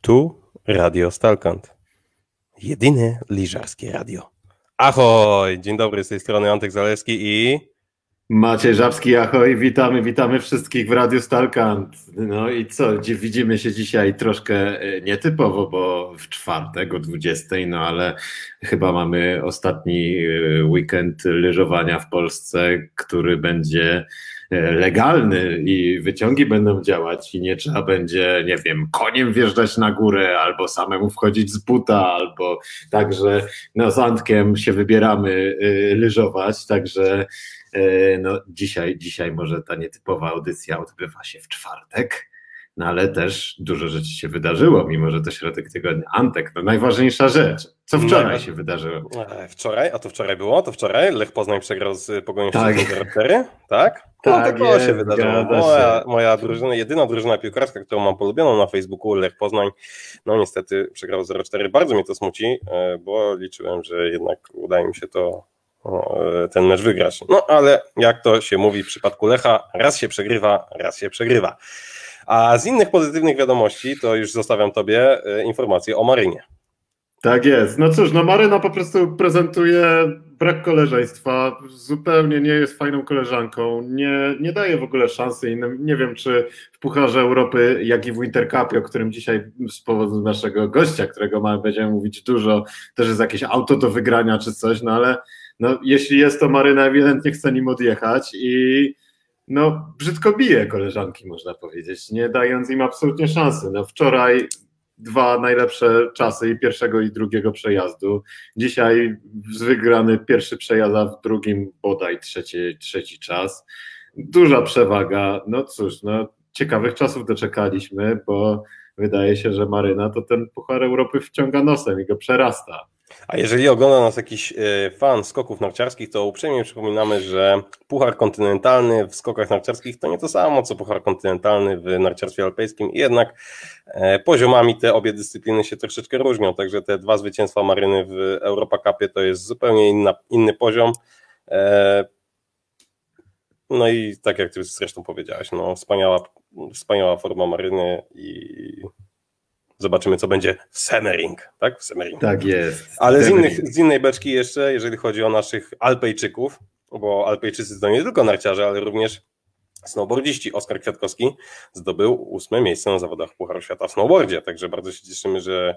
Tu Radio Stalkant. Jedyne liżarskie radio. Ahoj! Dzień dobry, z tej strony Antek Zaleski i... Maciej Żabski, ahoj, witamy, witamy wszystkich w Radiu Stalkant. No i co, widzimy się dzisiaj troszkę e, nietypowo, bo w czwartek o 20, no ale chyba mamy ostatni e, weekend lyżowania w Polsce, który będzie legalny i wyciągi będą działać i nie trzeba będzie, nie wiem, koniem wjeżdżać na górę albo samemu wchodzić z buta, albo także no, z Antkiem się wybieramy y, lyżować, także y, no, dzisiaj, dzisiaj może ta nietypowa audycja odbywa się w czwartek. No ale też dużo rzeczy się wydarzyło, mimo że to środek tygodnia. Antek, no najważniejsza rzecz. Co wczoraj no, się wydarzyło? E, wczoraj, a to wczoraj było? To wczoraj Lech Poznań przegrał z Pogonią tak. 4 tak? No, tak, to się wydarzyło. Moja, moja drużyna, jedyna drużyna piłkarska, którą mam polubioną na Facebooku, Lech Poznań, no niestety przegrał 0-4. Bardzo mnie to smuci, e, bo liczyłem, że jednak udaje mi się to e, ten mecz wygrać. No ale jak to się mówi w przypadku Lecha, raz się przegrywa, raz się przegrywa. A z innych pozytywnych wiadomości, to już zostawiam Tobie e, informację o Marynie. Tak jest. No cóż, no Maryna po prostu prezentuje brak koleżeństwa, zupełnie nie jest fajną koleżanką, nie, nie daje w ogóle szansy innym. Nie wiem, czy w Pucharze Europy, jak i w Wintercupie, o którym dzisiaj z powodu naszego gościa, którego mamy, będziemy mówić dużo, też jest jakieś auto do wygrania czy coś, no ale no, jeśli jest to Maryna, ewidentnie chce nim odjechać i no, brzydko bije koleżanki, można powiedzieć, nie dając im absolutnie szansy. No, wczoraj dwa najlepsze czasy i pierwszego i drugiego przejazdu. Dzisiaj wygrany pierwszy przejazd, a w drugim bodaj trzeci, trzeci czas. Duża przewaga. No cóż, no, ciekawych czasów doczekaliśmy, bo wydaje się, że Maryna to ten Puchar Europy wciąga nosem i go przerasta. A jeżeli ogląda nas jakiś e, fan skoków narciarskich, to uprzejmie przypominamy, że Puchar Kontynentalny w skokach narciarskich to nie to samo, co Puchar Kontynentalny w narciarstwie alpejskim. Jednak e, poziomami te obie dyscypliny się troszeczkę różnią, także te dwa zwycięstwa Maryny w Europa Cupie to jest zupełnie inna, inny poziom. E, no i tak jak ty zresztą powiedziałeś, no wspaniała, wspaniała forma Maryny i Zobaczymy, co będzie w Semmering, tak? W Semmering. Tak jest. Ale z, innych, z innej beczki jeszcze, jeżeli chodzi o naszych Alpejczyków, bo Alpejczycy to nie tylko narciarze, ale również snowboardziści. Oskar Kwiatkowski zdobył ósme miejsce na zawodach Pucharu Świata w snowboardzie, także bardzo się cieszymy, że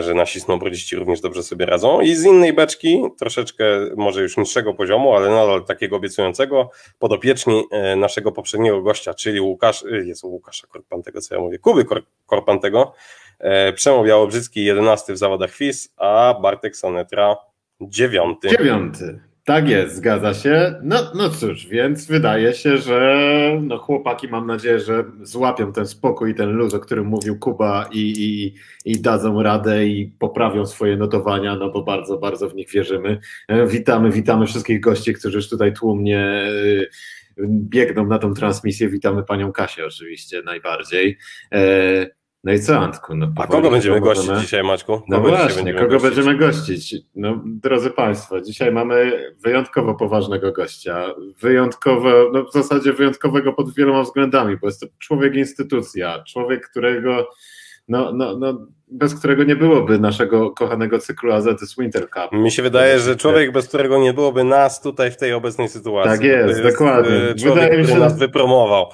że nasi snowboardziści również dobrze sobie radzą. I z innej beczki, troszeczkę może już niższego poziomu, ale nadal takiego obiecującego, podopieczni e, naszego poprzedniego gościa, czyli Łukasz, e, jest Łukasza Korpantego, co ja mówię, Kuby Korpantego, Przemo Białobrzycki 11 w zawodach FIS, a Bartek Sonetra 9. Dziewiąty. Tak jest, zgadza się. No, no cóż, więc wydaje się, że no chłopaki mam nadzieję, że złapią ten spokój i ten luz, o którym mówił Kuba i, i, i dadzą radę i poprawią swoje notowania, no bo bardzo, bardzo w nich wierzymy. E, witamy, witamy wszystkich gości, którzy już tutaj tłumnie e, biegną na tą transmisję. Witamy panią Kasię oczywiście najbardziej. No i co, Antku? No, A kogo będziemy gościć dzisiaj, Maćku? Kogo no właśnie, będziemy kogo gościć? będziemy gościć? No, drodzy Państwo, dzisiaj mamy wyjątkowo poważnego gościa. Wyjątkowo, no w zasadzie wyjątkowego pod wieloma względami, bo jest to człowiek instytucja, człowiek, którego no, no, no, bez którego nie byłoby naszego kochanego cyklu AZS Winter Cup. Mi się wydaje, że człowiek, bez którego nie byłoby nas tutaj w tej obecnej sytuacji. Tak jest, jest dokładnie. E, człowiek, wydaje mi się, który nas wypromował.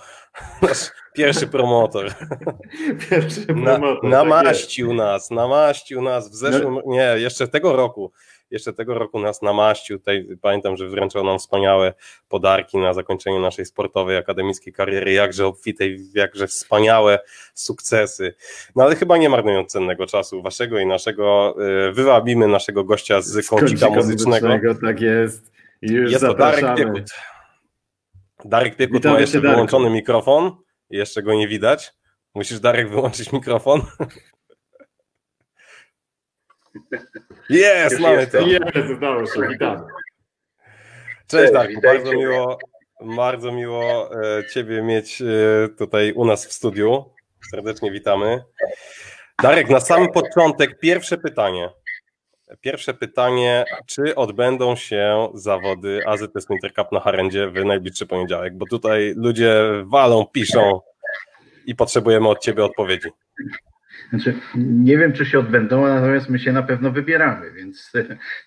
Pierwszy promotor. Pierwszy promotor. Na, tak namaścił tak nas, namaścił nas w zeszłym, no. nie, jeszcze tego roku. Jeszcze tego roku nas namaścił. Tutaj pamiętam, że wręczał nam wspaniałe podarki na zakończenie naszej sportowej, akademickiej kariery, jakże obfitej, jakże wspaniałe sukcesy. No ale chyba nie marnując cennego czasu waszego i naszego, y, wywabimy naszego gościa z, z kącika, muzycznego. Tak jest. już jest zapraszamy. to Darek Piekut. Darek Piekut Witamy ma jeszcze wyłączony mikrofon. Jeszcze go nie widać. Musisz, Darek, wyłączyć mikrofon. Jest, mamy to. Jest, udało się. Cześć Darku, bardzo miło, bardzo miło e, Ciebie mieć e, tutaj u nas w studiu. Serdecznie witamy. Darek, na sam początek pierwsze pytanie. Pierwsze pytanie, czy odbędą się zawody AZS Winter Cup na Harendzie w najbliższy poniedziałek? Bo tutaj ludzie walą, piszą i potrzebujemy od Ciebie odpowiedzi. Znaczy, nie wiem, czy się odbędą, natomiast my się na pewno wybieramy, więc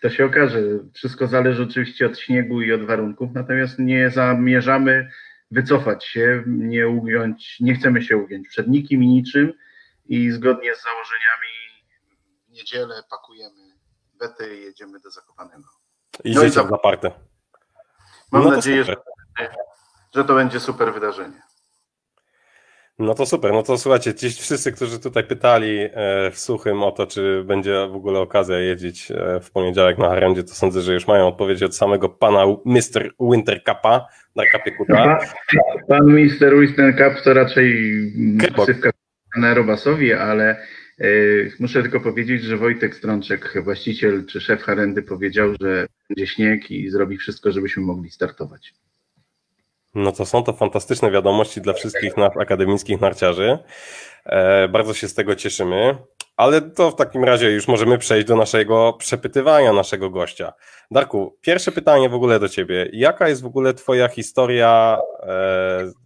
to się okaże. Wszystko zależy oczywiście od śniegu i od warunków, natomiast nie zamierzamy wycofać się, nie ugiąć, nie chcemy się ugiąć przed nikim i niczym i zgodnie z założeniami w niedzielę pakujemy bety i jedziemy do Zakopanego. I no życie zaparte. Mam no nadzieję, że, że to będzie super wydarzenie. No to super, no to słuchajcie, ci wszyscy, którzy tutaj pytali e, w suchym o to, czy będzie w ogóle okazja jeździć e, w poniedziałek na Harendzie, to sądzę, że już mają odpowiedź od samego pana Mr. Winter Cupa, Darka Piekuta. Pan Mr. Winter Cup to raczej ksywka na Robasowi, ale muszę tylko powiedzieć, że Wojtek Strączek, właściciel czy szef Harendy powiedział, że będzie śnieg i zrobi wszystko, żebyśmy mogli startować. No to są to fantastyczne wiadomości dla wszystkich akademickich narciarzy. E, bardzo się z tego cieszymy. Ale to w takim razie już możemy przejść do naszego przepytywania naszego gościa. Darku, pierwsze pytanie w ogóle do ciebie. Jaka jest w ogóle twoja historia e,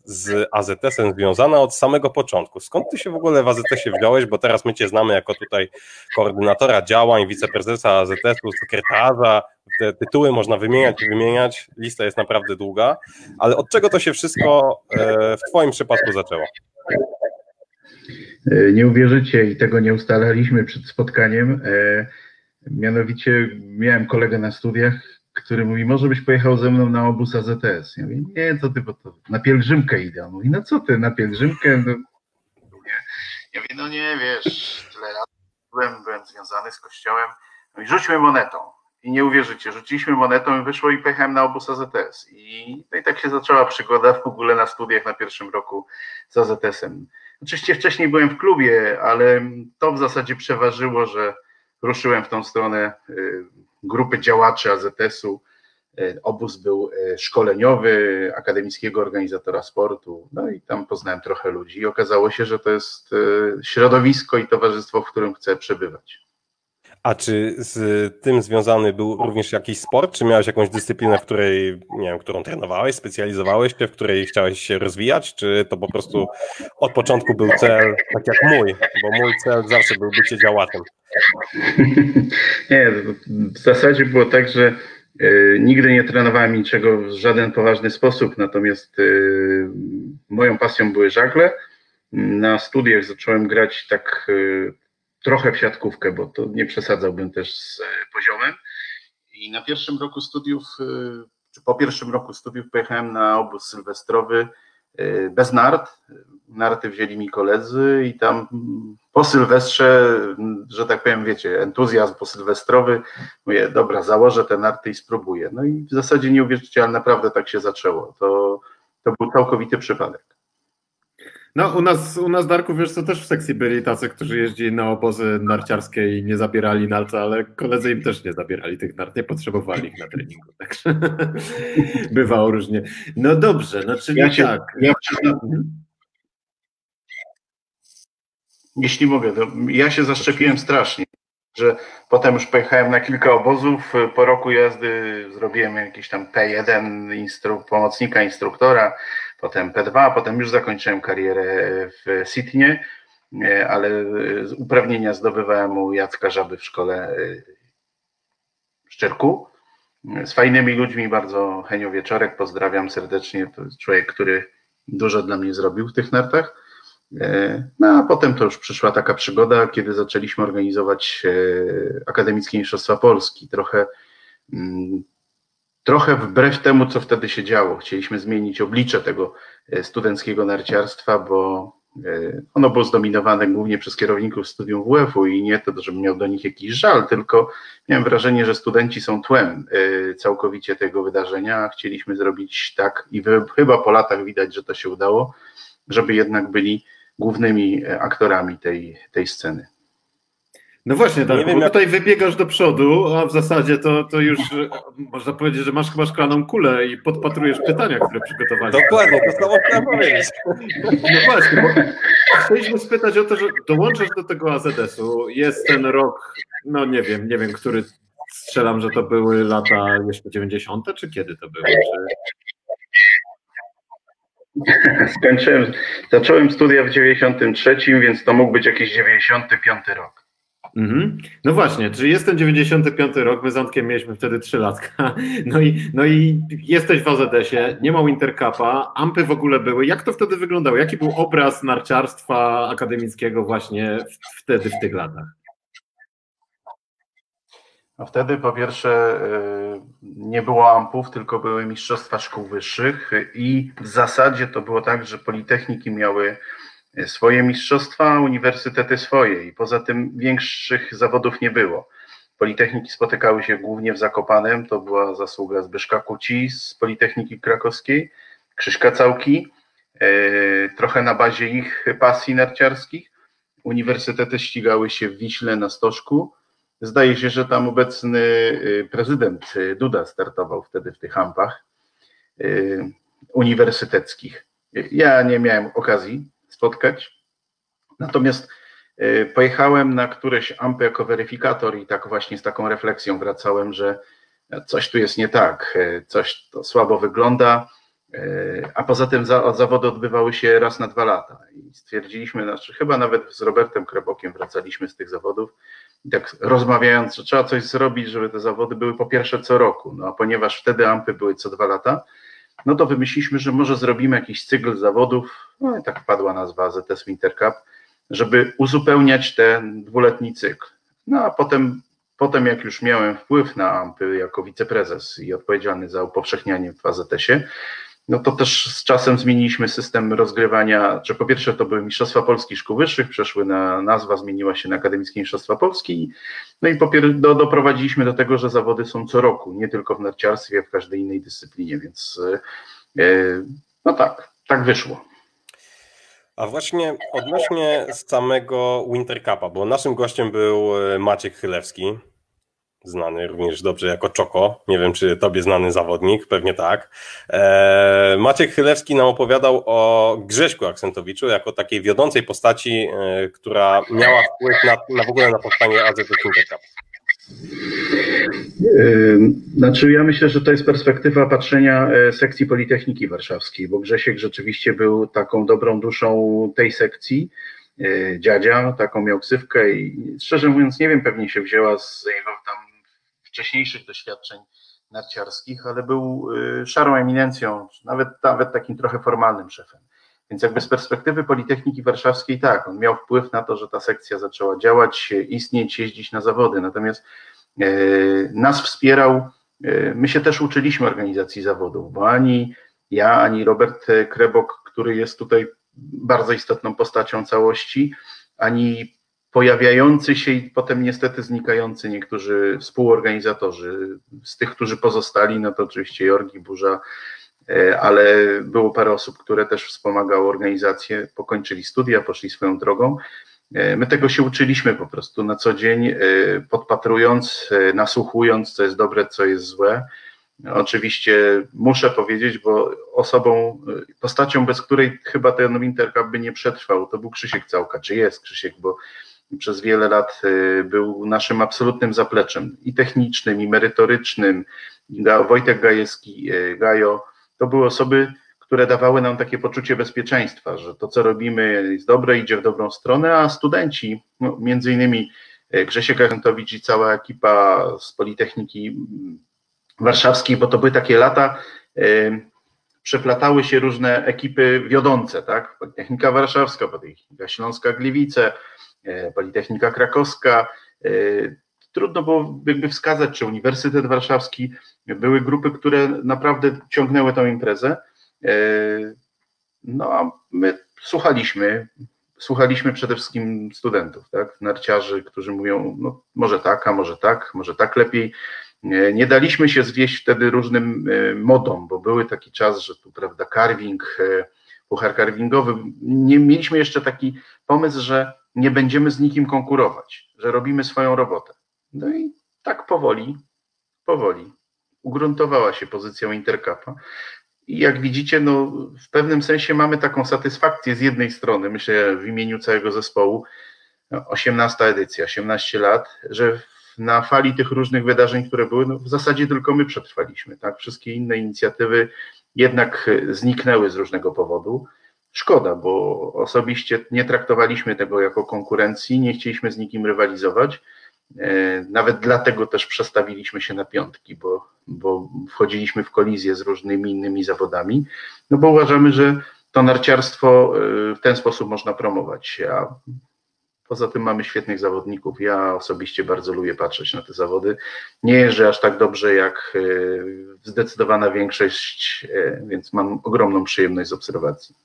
z AZS-em związana od samego początku? Skąd ty się w ogóle w AZS-ie wziąłeś? Bo teraz my cię znamy jako tutaj koordynatora działań, wiceprezesa AZS-u, sekretarza. Te tytuły można wymieniać i wymieniać. Lista jest naprawdę długa. Ale od czego to się wszystko e, w twoim przypadku zaczęło? E, nie uwierzycie i tego nie ustalaliśmy przed spotkaniem. E, mianowicie miałem kolegę na studiach, który mówi, może byś pojechał ze mną na obóz AZS. Ja mówię, nie, co ty, bo to na pielgrzymkę idę. On mówi, no co ty, na pielgrzymkę? No, ja mówię, no nie, wiesz, tyle lat byłem, byłem związany z kościołem. No i rzućmy monetą. I nie uwierzycie, rzuciliśmy monetą i wyszło i pojechałem na obóz AZS. I, no i tak się zaczęła przygoda w ogóle na studiach na pierwszym roku z AZS-em. Oczywiście wcześniej byłem w klubie, ale to w zasadzie przeważyło, że ruszyłem w tą stronę y, grupy działaczy AZS-u. Y, obóz był y, szkoleniowy, akademickiego organizatora sportu, no i tam poznałem trochę ludzi i okazało się, że to jest środowisko i towarzystwo, w którym chcę przebywać. A czy z tym związany był również jakiś sport? Czy miałeś jakąś dyscyplinę, w której, nie wiem, którą trenowałeś, specjalizowałeś się, w której chciałeś się rozwijać? Czy to po prostu od początku był cel, tak jak mój, bo mój cel zawsze był bycie działaczem? Nie, w zasadzie było tak, że y, nigdy nie trenowałem niczego w żaden poważny sposób, natomiast y, moją pasją były żagle. Na studiach zacząłem grać tak y, trochę w siatkówkę, bo to nie przesadzałbym też z e, poziomem. I na pierwszym roku studiów, e, czy po pierwszym roku studiów pojechałem na obóz sylwestrowy e, bez nart. Narty wzięli mi koledzy i tam po sylwestrze, że tak powiem, wiecie, entuzjazm posylwestrowy, mówię, dobra, założę te narty i spróbuję. No i w zasadzie nie uwierzycie, ale naprawdę tak się zaczęło. To, to był całkowity przypadek. No, u nas, u nas Darku, wiesz, to też w sekcji byli tacy, którzy jeździli na obozy narciarskie i nie zabierali narta, ale koledzy im też nie zabierali tych nart, nie potrzebowali ich na treningu, także bywało różnie. No dobrze, no czyli ja się, tak. Ja, mhm. jeśli mogę, to ja się zaszczepiłem strasznie, że potem już pojechałem na kilka obozów, po roku jazdy zrobiłem jakiś tam P1 instru, pomocnika instruktora, potem P2, potem już zakończyłem karierę w Sydney, e, ale uprawnienia zdobywałem u Jacka Żaby w szkole e, w Szczerku. Z fajnymi ludźmi, bardzo Henio Wieczorek, pozdrawiam serdecznie, to jest człowiek, który dużo dla mnie zrobił w tych nartach. E, no a potem to już przyszła taka przygoda, kiedy zaczęliśmy organizować Akademickie Mistrzostwa Polski. Trochę mm, trochę wbrew temu, co wtedy się działo. Chcieliśmy zmienić oblicze tego e, studenckiego narciarstwa, bo e, ono było zdominowane głównie przez kierowników studium WF-u i nie to, żebym miał do nich jakiś żal, tylko miałem wrażenie, że studenci są tłem e, całkowicie tego wydarzenia. Chcieliśmy zrobić tak i chyba po latach widać, że to się udało, żeby jednak byli głównymi aktorami tej, tej sceny. No właśnie, tak, wiem, jak... tutaj wybiegasz do przodu, a w zasadzie to, to już e, można powiedzieć, że masz chyba szklaną kulę i podpatrujesz pytania, które przygotowaliśmy. Dokładnie, to samo chciałem powiedzieć. No właśnie, bo chcieliśmy spytać o to, że dołączasz do tego AZS-u, jest ten rok, no nie wiem, nie wiem, który strzelam, że to były lata jeszcze 90., czy kiedy to były? Czy... Skończyłem, zacząłem studia w 93, więc to mógł być jakiś 95 rok. Mhm. No właśnie, czyli jest ten 95 rok, my z Antkiem mieliśmy wtedy 3 latka, no i, no i jesteś w AZS-ie, nie ma Intercapa, ampy w ogóle były. Jak to wtedy wyglądało? Jaki był obraz narciarstwa akademickiego właśnie wtedy, w tych latach? No wtedy po pierwsze y, nie było ampów, tylko były mistrzostwa szkół wyższych i w zasadzie to było tak, że politechniki miały swoje mistrzostwa, uniwersytety swoje i poza tym większych zawodów nie było. Politechniki spotykały się głównie w Zakopanem, to była zasługa Zbyszka Kuci z Politechniki Krakowskiej, Krzyśka Całki, e, trochę na bazie ich pasji narciarskich. Uniwersytety ścigały się w Wiśle na Stożku. Zdaje się, że tam obecny e, prezydent Duda startował wtedy w tych hampach e, uniwersyteckich. Ja nie miałem okazji spotkać. Natomiast e, pojechałem na któreś ampy jako weryfikator i tak właśnie z taką refleksją wracałem, że coś tu jest nie tak, e, coś to słabo wygląda, e, a poza tym zawody odbywały się raz na dwa lata i stwierdziliśmy, znaczy chyba nawet z Robertem Krebokiem wracaliśmy z tych zawodów i tak rozmawiając, że trzeba coś zrobić, żeby te zawody były po pierwsze co roku, no a ponieważ wtedy ampy były co dwa lata, no to wymyśliliśmy, że może zrobimy jakiś cykl zawodów, no i tak padła nazwa ZS Winter Cup, żeby uzupełniać ten dwuletni cykl. No a potem, potem jak już miałem wpływ na AMPy jako wiceprezes i odpowiedzialny za upowszechnianie w AZS-ie, no to też z czasem zmieniliśmy system rozgrywania, że po pierwsze to były Mistrzostwa Polski Szkół Wyższych, przeszły na, nazwa zmieniła się na Akademickie Mistrzostwa Polski, no i po do, doprowadziliśmy do tego, że zawody są co roku, nie tylko w narciarstwie, w każdej innej dyscyplinie, więc yy, no tak, tak wyszło. A właśnie odnośnie samego Winter Cupa, bo naszym gościem był e, Maciek Chylewski, znany również dobrze jako Czoko. Nie wiem, czy tobie znany zawodnik, pewnie tak. E, Maciek Chylewski nam opowiadał o Grześku Aksentowiczu jako takiej wiodącej postaci, e, która miała wpływ na, na w ogóle na powstanie AZS Cup. Znaczy, ja myślę, że to jest perspektywa patrzenia sekcji Politechniki Warszawskiej, bo Grzesiek rzeczywiście był taką dobrą duszą tej sekcji. Dziadzia, taką miał ksywkę i szczerze mówiąc, nie wiem, pewnie się wzięła z jego tam wcześniejszych doświadczeń narciarskich, ale był y, szarą eminencją, nawet, nawet takim trochę formalnym szefem. Więc jakby z perspektywy Politechniki Warszawskiej tak, on miał wpływ na to, że ta sekcja zaczęła działać, istnieć, jeździć na zawody, natomiast y, nas wspierał, y, my się też uczyliśmy organizacji zawodów, bo ani ja, ani Robert Krebok, który jest tutaj bardzo istotną postacią całości, ani pojawiający się i potem niestety znikający niektórzy współorganizatorzy. Z tych, którzy pozostali, no to oczywiście Jorgi Burza, e, ale było parę osób, które też wspomagały organizację, pokończyli studia, poszli swoją drogą. E, my tego się uczyliśmy po prostu na co dzień, e, podpatrując, nasłuchując, co jest dobre, co jest złe. Oczywiście muszę powiedzieć, bo osobą, postacią, bez której chyba ten Wintercup by nie przetrwał, to był Krzysiek Całka, czy jest Krzysiek, bo przez wiele lat y, był naszym absolutnym zapleczem i technicznym, i merytorycznym. Wojtek Gajewski, y, Gajo, to były osoby, które dawały nam takie poczucie bezpieczeństwa, że to, co robimy, jest dobre, idzie w dobrą stronę, a studenci, no, między innymi y, Grzesiek Arentowicz i cała ekipa z Politechniki Warszawskiej, bo to były takie lata, przeplatały się różne ekipy wiodące, tak? Politechnika Warszawska, Politechnika Śląska Gliwice, Politechnika Krakowska. E, trudno było jakby wskazać, czy Uniwersytet Warszawski były grupy, które naprawdę ciągnęły tę imprezę. E, no a my słuchaliśmy, słuchaliśmy przede wszystkim studentów, tak, narciarzy, którzy mówią, no może tak, a może tak, może tak lepiej. Nie daliśmy się zwieść wtedy różnym modom, bo były taki czas, że tu, prawda, carving, puchar carvingowy. Nie mieliśmy jeszcze taki pomysł, że nie będziemy z nikim konkurować, że robimy swoją robotę. No i tak powoli, powoli ugruntowała się pozycja Intercapa. I jak widzicie, no, w pewnym sensie mamy taką satysfakcję z jednej strony, myślę w imieniu całego zespołu, 18 edycja, 18 lat, że na fali tych różnych wydarzeń, które były, no w zasadzie tylko my przetrwaliśmy, tak? Wszystkie inne inicjatywy jednak zniknęły z różnego powodu. Szkoda, bo osobiście nie traktowaliśmy tego jako konkurencji, nie chcieliśmy z nikim rywalizować. E, nawet dlatego też przestawiliśmy się na piątki, bo, bo wchodziliśmy w kolizję z różnymi innymi zawodami, no bo uważamy, że to narciarstwo e, w ten sposób można promować. A poza tym mamy świetnych zawodników. Ja osobiście bardzo lubię patrzeć na te zawody. Nie jeżdżę aż tak dobrze jak e, zdecydowana większość, więc mam ogromną przyjemność z obserwacji.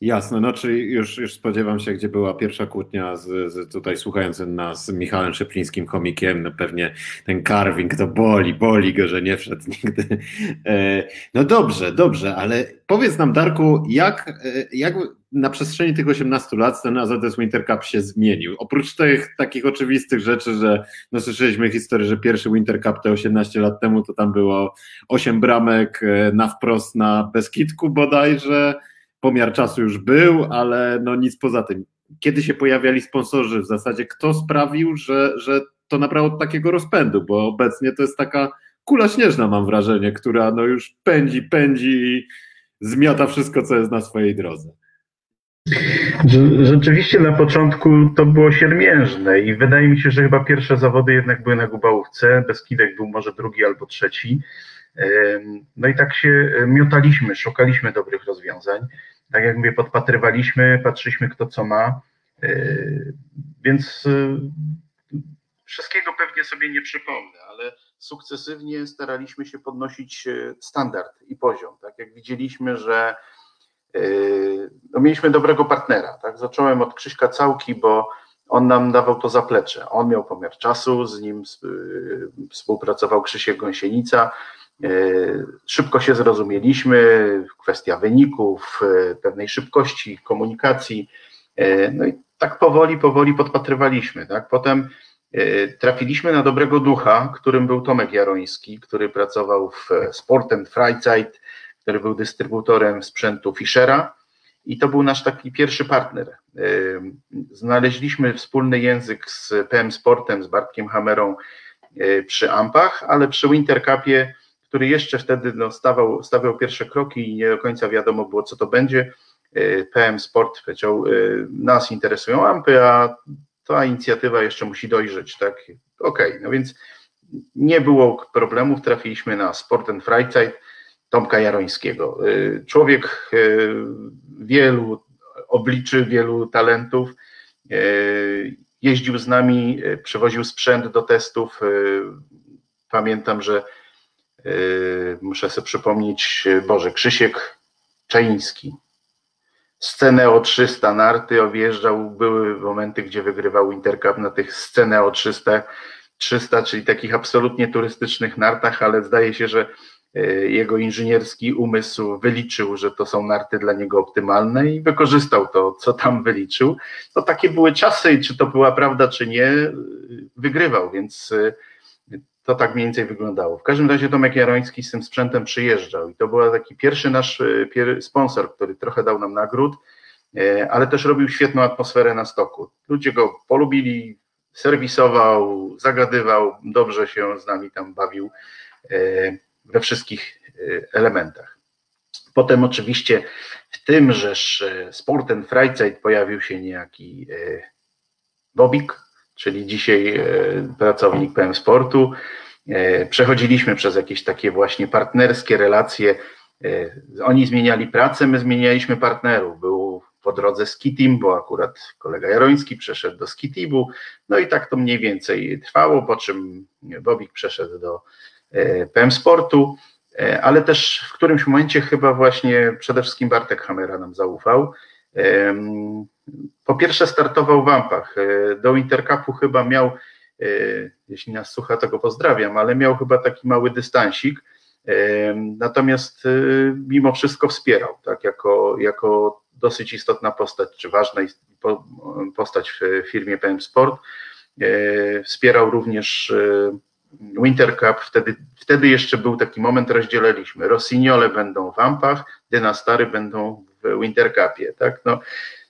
Jasne, no czy już, już spodziewam się, gdzie była pierwsza kłótnia z, z tutaj słuchającym nas Michałem Szeplińskim, komikiem, no pewnie ten carving to boli, boli go, że nie wszedł nigdy. E, no dobrze, dobrze, ale powiedz nam Darku, jak, e, jak na przestrzeni tych 18 lat ten AZS Winter Cup się zmienił? Oprócz tych takich oczywistych rzeczy, że no słyszeliśmy historię, że pierwszy Winter Cup te 18 lat temu to tam było 8 bramek e, na wprost na Beskidku bodajże, pomiar czasu już był, ale no nic poza tym. Kiedy się pojawiali sponsorzy w zasadzie, kto sprawił, że, że to nabrało takiego rozpędu, bo obecnie to jest taka kula śnieżna, mam wrażenie, która no już pędzi, pędzi i zmiata wszystko, co jest na swojej drodze. Rzeczywiście na początku to było siermiężne i wydaje mi się, że chyba pierwsze zawody jednak były na Gubałówce, Beskidek był może drugi albo trzeci. No i tak się miotaliśmy, szukaliśmy dobrych rozwiązań tak jak mówię, podpatrywaliśmy, patrzyliśmy kto co ma, e, więc e, wszystkiego pewnie sobie nie przypomnę, ale sukcesywnie staraliśmy się podnosić e, standard i poziom. Tak jak widzieliśmy, że no mieliśmy dobrego partnera. Tak? Zacząłem od Krzyśka Całki, bo on nam dawał to zaplecze. On miał pomiar czasu, z nim współpracował Krzysiek Gąsienica, szybko się zrozumieliśmy, kwestia wyników, e, pewnej szybkości komunikacji. E, no i tak powoli, powoli podpatrywaliśmy. Tak? Potem trafiliśmy na dobrego ducha, którym był Tomek Jaroński, który pracował w Sportem Freizeit, który był dystrybutorem sprzętu Fischera i to był nasz taki pierwszy partner. Znaleźliśmy wspólny język z PM Sportem, z Bartkiem Hamerą przy Ampach, ale przy Wintercupie który jeszcze wtedy no, stawał, stawiał pierwsze kroki i nie do końca wiadomo było, co to będzie. E, PM Sport powiedział, e, nas interesują ampy, a ta inicjatywa jeszcze musi dojrzeć, tak? Okej, okay, no więc nie było problemów, trafiliśmy na Sport and Freizeit Tomka Jarońskiego. E, człowiek wielu obliczy, wielu talentów, jeździł z nami, przewoził sprzęt do testów. Pamiętam, że muszę sobie przypomnieć, Boże, Krzysiek Czański. Scenę o 300 narty objeżdżał, były momenty, gdzie wygrywał Intercup na tych scenę o 300, 300, czyli takich absolutnie turystycznych nartach, ale zdaje się, że yy, jego inżynierski umysł wyliczył, że to są narty dla niego optymalne i wykorzystał to, co tam wyliczył. To takie były czasy, czy to była prawda, czy nie, yy, wygrywał, więc to tak mniej więcej wyglądało. W każdym razie Tomek Jaroński z tym sprzętem przyjeżdżał i to był taki pierwszy nasz e, sponsor, który trochę dał nam nagród, e, ale też robił świetną atmosferę na stoku. Ludzie go polubili, serwisował, zagadywał, dobrze się z nami tam bawił e, we wszystkich elementach. Potem oczywiście w tymżeż Sporten Freizeit pojawił się niejaki Bobik, czyli dzisiaj e, pracownik PM Sportu. E, przechodziliśmy przez jakieś takie właśnie partnerskie relacje. E, oni zmieniali pracę, my zmienialiśmy partnerów. Był po drodze Skitim, bo akurat kolega Jaroński przeszedł do Skitibu, no i tak to mniej więcej trwało, po czym Bobik przeszedł do PM Sportu, ale też w którymś momencie chyba właśnie przede wszystkim Bartek Hamera nam zaufał po pierwsze startował w Wampach. E, do Intercupu chyba miał, e, jeśli nas słucha, to go pozdrawiam, ale miał chyba taki mały dystansik. Natomiast e, mimo wszystko wspierał, tak, jako, jako dosyć istotna postać, czy ważna postać w firmie PM Sport. Wspierał również Winter Cup, wtedy, wtedy jeszcze był taki moment, rozdzieliliśmy. Rossignole będą w Wampach, Dynastary będą w Winter Cupie, tak? No,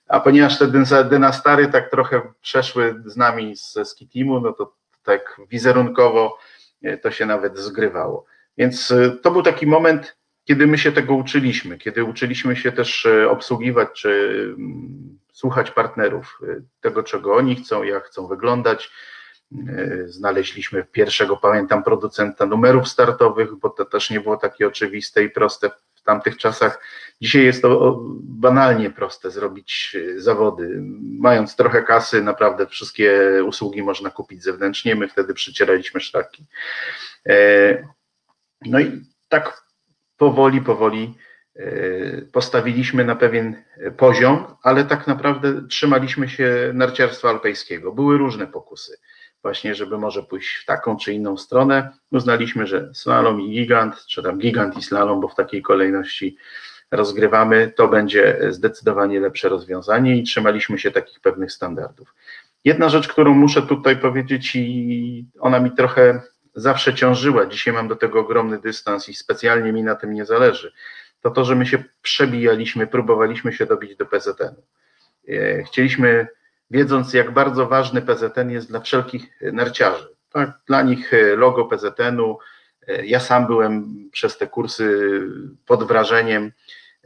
a ponieważ te dynastary tak trochę przeszły z nami ze Skitimu, no to tak wizerunkowo e, to się nawet zgrywało. Więc to był taki moment, kiedy my się tego uczyliśmy, kiedy uczyliśmy się też obsługiwać czy mm, słuchać partnerów, tego czego oni chcą, jak chcą wyglądać, E, znaleźliśmy pierwszego, pamiętam, producenta numerów startowych, bo to też nie było takie oczywiste i proste w tamtych czasach. Dzisiaj jest to banalnie proste zrobić e, zawody. Mając trochę kasy, naprawdę wszystkie usługi można kupić zewnętrznie. My wtedy przycieraliśmy szlaki. E, no i tak powoli, powoli postawiliśmy na pewien poziom, ale tak naprawdę trzymaliśmy się narciarstwa alpejskiego. Były różne pokusy właśnie, żeby może pójść w taką czy inną stronę. Uznaliśmy, że slalom i gigant, czy tam gigant i slalom, bo w takiej kolejności rozgrywamy, to będzie zdecydowanie lepsze rozwiązanie i trzymaliśmy się takich pewnych standardów. Jedna rzecz, którą muszę tutaj powiedzieć i ona mi trochę zawsze ciążyła, dzisiaj mam do tego ogromny dystans i specjalnie mi na tym nie zależy, to to, że my się przebijaliśmy, próbowaliśmy się dobić do PZN-u. E, chcieliśmy wiedząc jak bardzo ważny PZN jest dla wszelkich narciarzy. Tak, dla nich e, logo PZN-u, e, ja sam byłem przez te kursy pod wrażeniem.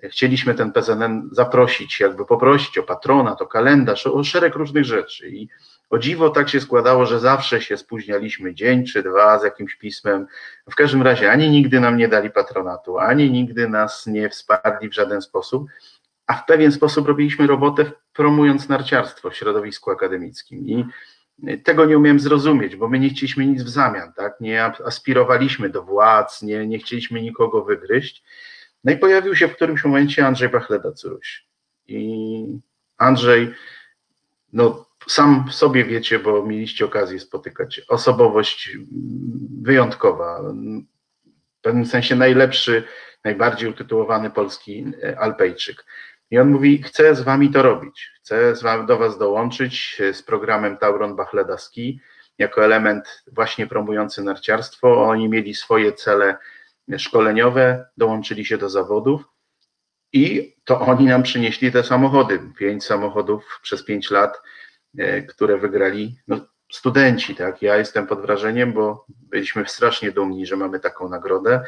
Chcieliśmy ten PZN zaprosić, jakby poprosić o patronat, o kalendarz, o szereg różnych rzeczy. I o dziwo tak się składało, że zawsze się spóźnialiśmy dzień czy dwa z jakimś pismem. W każdym razie ani nigdy nam nie dali patronatu, ani nigdy nas nie wsparli w żaden sposób a w pewien sposób robiliśmy robotę promując narciarstwo w środowisku akademickim i tego nie umiem zrozumieć, bo my nie chcieliśmy nic w zamian, tak? nie aspirowaliśmy do władz, nie, nie chcieliśmy nikogo wygryźć. No i pojawił się w którymś momencie Andrzej Pachleda-Curuś. I Andrzej, no sam sobie wiecie, bo mieliście okazję spotykać, osobowość wyjątkowa, w pewnym sensie najlepszy, najbardziej utytułowany polski Alpejczyk. I on mówi: Chcę z wami to robić, chcę z do was dołączyć e, z programem Tauron Bachleda Ski jako element właśnie promujący narciarstwo. Oni mieli swoje cele szkoleniowe, dołączyli się do zawodów i to oni nam przynieśli te samochody. Pięć samochodów przez pięć lat, e, które wygrali no, studenci. Tak? Ja jestem pod wrażeniem, bo byliśmy strasznie dumni, że mamy taką nagrodę.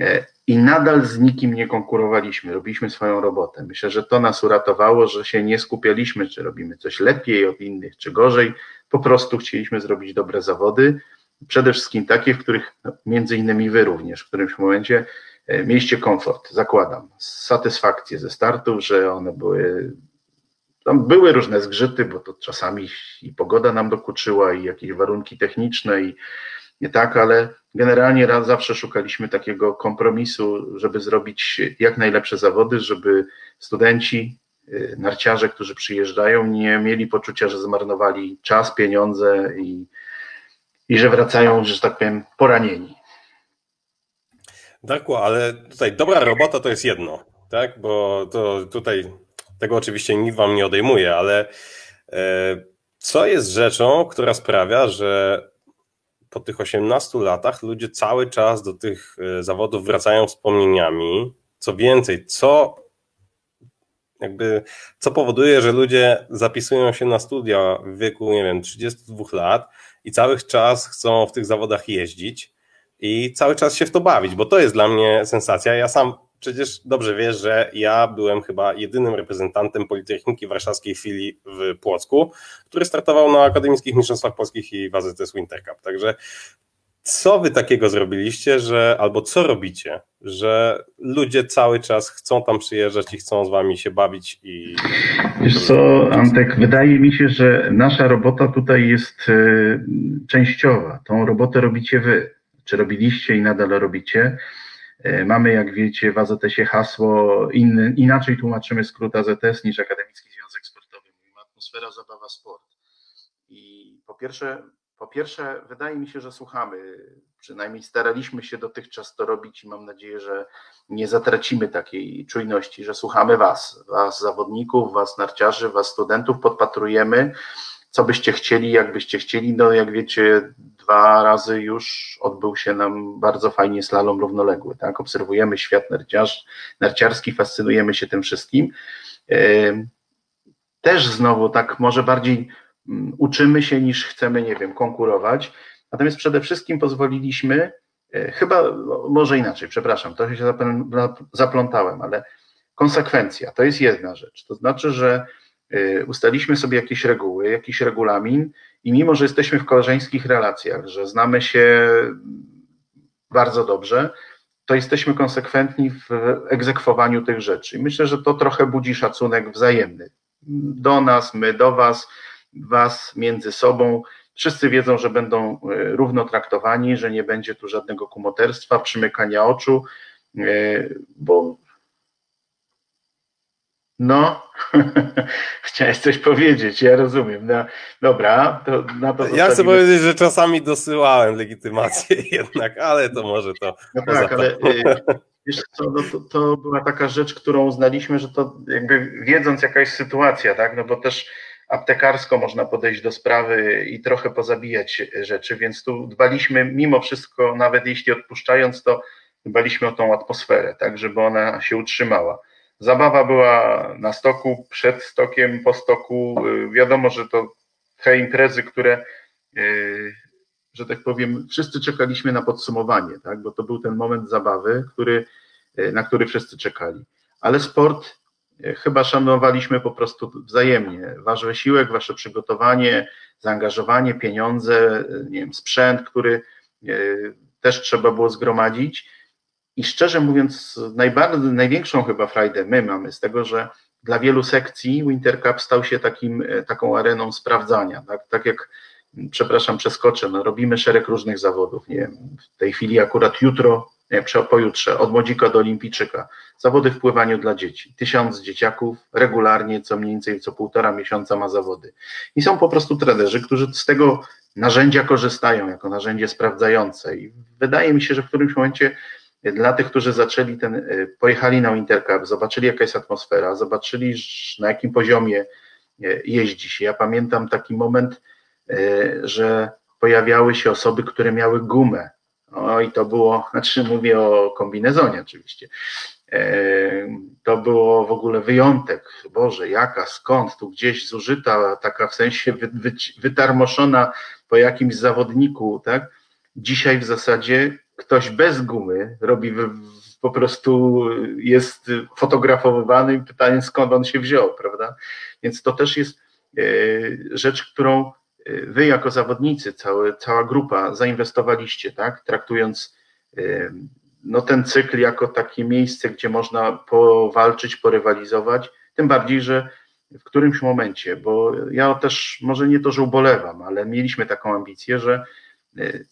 E, i nadal z nikim nie konkurowaliśmy, robiliśmy swoją robotę. Myślę, że to nas uratowało, że się nie skupialiśmy, czy robimy coś lepiej od innych, czy gorzej. Po prostu chcieliśmy zrobić dobre zawody, przede wszystkim takie, w których no, między innymi wy również w którymś momencie e, mieliście komfort, zakładam, satysfakcję ze startów, że one były tam były różne zgrzyty, bo to czasami i pogoda nam dokuczyła, i jakieś warunki techniczne, i nie tak, ale generalnie raz zawsze szukaliśmy takiego kompromisu, żeby zrobić jak najlepsze zawody, żeby studenci, y, narciarze, którzy przyjeżdżają, nie mieli poczucia, że zmarnowali czas, pieniądze i, i że wracają, że tak powiem, poranieni. Darku, ale tutaj dobra robota to jest jedno, tak? Bo to tutaj tego oczywiście nikt wam nie odejmuje, ale e, co jest rzeczą, która sprawia, że po tych 18 latach ludzie cały czas do tych e, zawodów wracają wspomnieniami. Co więcej, co jakby, co powoduje, że ludzie zapisują się na studia w wieku, nie wiem, 32 lat i cały czas chcą w tych zawodach jeździć i cały czas się w to bawić, bo to jest dla mnie sensacja. Ja sam przecież dobrze wiesz, że ja byłem chyba jedynym reprezentantem Politechniki Warszawskiej filii w Płocku, który startował na Akademickich Mistrzostwach Polskich i w AZS Winter Cup. Także co wy takiego zrobiliście, że albo co robicie, że ludzie cały czas chcą tam przyjeżdżać i chcą z wami się bawić i. Wiesz co, Antek, wydaje mi się, że nasza robota tutaj jest e, częściowa. Tą robotę robicie wy. Czy robiliście i nadal robicie? E, mamy, jak wiecie, w AZS-ie hasło, inny, inaczej tłumaczymy skrót AZS niż Akademicki Związek Sportowy. Mówimy atmosfera, zabawa, sport. I po pierwsze, po pierwsze, wydaje mi się, że słuchamy, przynajmniej staraliśmy się dotychczas to robić i mam nadzieję, że nie zatracimy takiej czujności, że słuchamy Was, Was zawodników, Was narciarzy, Was studentów, podpatrujemy, co byście chcieli, jak byście chcieli. No, jak wiecie, dwa razy już odbył się nam bardzo fajnie slalom równoległy. Tak? Obserwujemy świat narciarz, narciarski, fascynujemy się tym wszystkim. Też znowu tak może bardziej mm, uczymy się niż chcemy, nie wiem, konkurować. Natomiast przede wszystkim pozwoliliśmy chyba, może inaczej, przepraszam, trochę się zaplątałem, ale konsekwencja to jest jedna rzecz. To znaczy, że ustaliśmy sobie jakieś reguły, jakiś regulamin i mimo, że jesteśmy w koleżeńskich relacjach, że znamy się bardzo dobrze, to jesteśmy konsekwentni w egzekwowaniu tych rzeczy. I myślę, że to trochę budzi szacunek wzajemny. Do nas, my do Was, Was między sobą. Wszyscy wiedzą, że będą e, równo traktowani, że nie będzie tu żadnego kumoterstwa, przymykania oczu, e, bo no, chciałeś coś powiedzieć, ja rozumiem. No, dobra, to na to. Ja chcę powiedzieć, że czasami dosyłałem legitymację jednak, ale to może to. No tak, ale y, wiesz co, no to, to była taka rzecz, którą uznaliśmy, że to jakby wiedząc jaka jest sytuacja, tak, no bo też aptekarsko można podejść do sprawy i trochę pozabijać rzeczy, więc tu dbaliśmy mimo wszystko, nawet jeśli odpuszczając, to dbaliśmy o tą atmosferę, tak, żeby ona się utrzymała. Zabawa była na stoku, przed stokiem, po stoku. Y, wiadomo, że to te imprezy, które, y, że tak powiem, wszyscy czekaliśmy na podsumowanie, tak? bo to był ten moment zabawy, który, y, na który wszyscy czekali. Ale sport chyba szanowaliśmy po prostu wzajemnie. Wasz wysiłek, wasze przygotowanie, zaangażowanie, pieniądze, nie wiem, sprzęt, który też trzeba było zgromadzić i szczerze mówiąc, najbardziej, największą chyba frajdę my mamy z tego, że dla wielu sekcji Winter Cup stał się takim, e, taką areną sprawdzania. Tak, tak jak, przepraszam, przeskoczę, no, robimy szereg różnych zawodów. Nie wiem, w tej chwili akurat jutro, nie, pojutrze, od młodzika do olimpijczyka, zawody w pływaniu dla dzieci. Tysiąc dzieciaków regularnie, co mniej więcej co półtora miesiąca ma zawody. I są po prostu trenerzy, którzy z tego narzędzia korzystają jako narzędzie sprawdzające. I wydaje mi się, że w którymś momencie dla tych, którzy zaczęli ten, y, pojechali na Wintercup, zobaczyli jaka jest atmosfera, zobaczyli na jakim poziomie y, jeździ się. Ja pamiętam taki moment, y, że pojawiały się osoby, które miały gumę. O i to było, znaczy mówię o kombinezonie oczywiście. To było w ogóle wyjątek. Boże, jaka, skąd, tu gdzieś zużyta, taka w sensie wy, wy, wytarmoszona po jakimś zawodniku, tak? Dzisiaj w zasadzie ktoś bez gumy robi po prostu jest fotografowany i pytanie skąd on się wziął, prawda? Więc to też jest e, rzecz, którą e, wy jako zawodnicy, cała grupa zainwestowaliście, tak? Traktując e, no, ten cykl jako takie miejsce, gdzie można powalczyć, porywalizować, tym bardziej, że w którymś momencie, bo ja też może nie to, że ubolewam, ale mieliśmy taką ambicję, że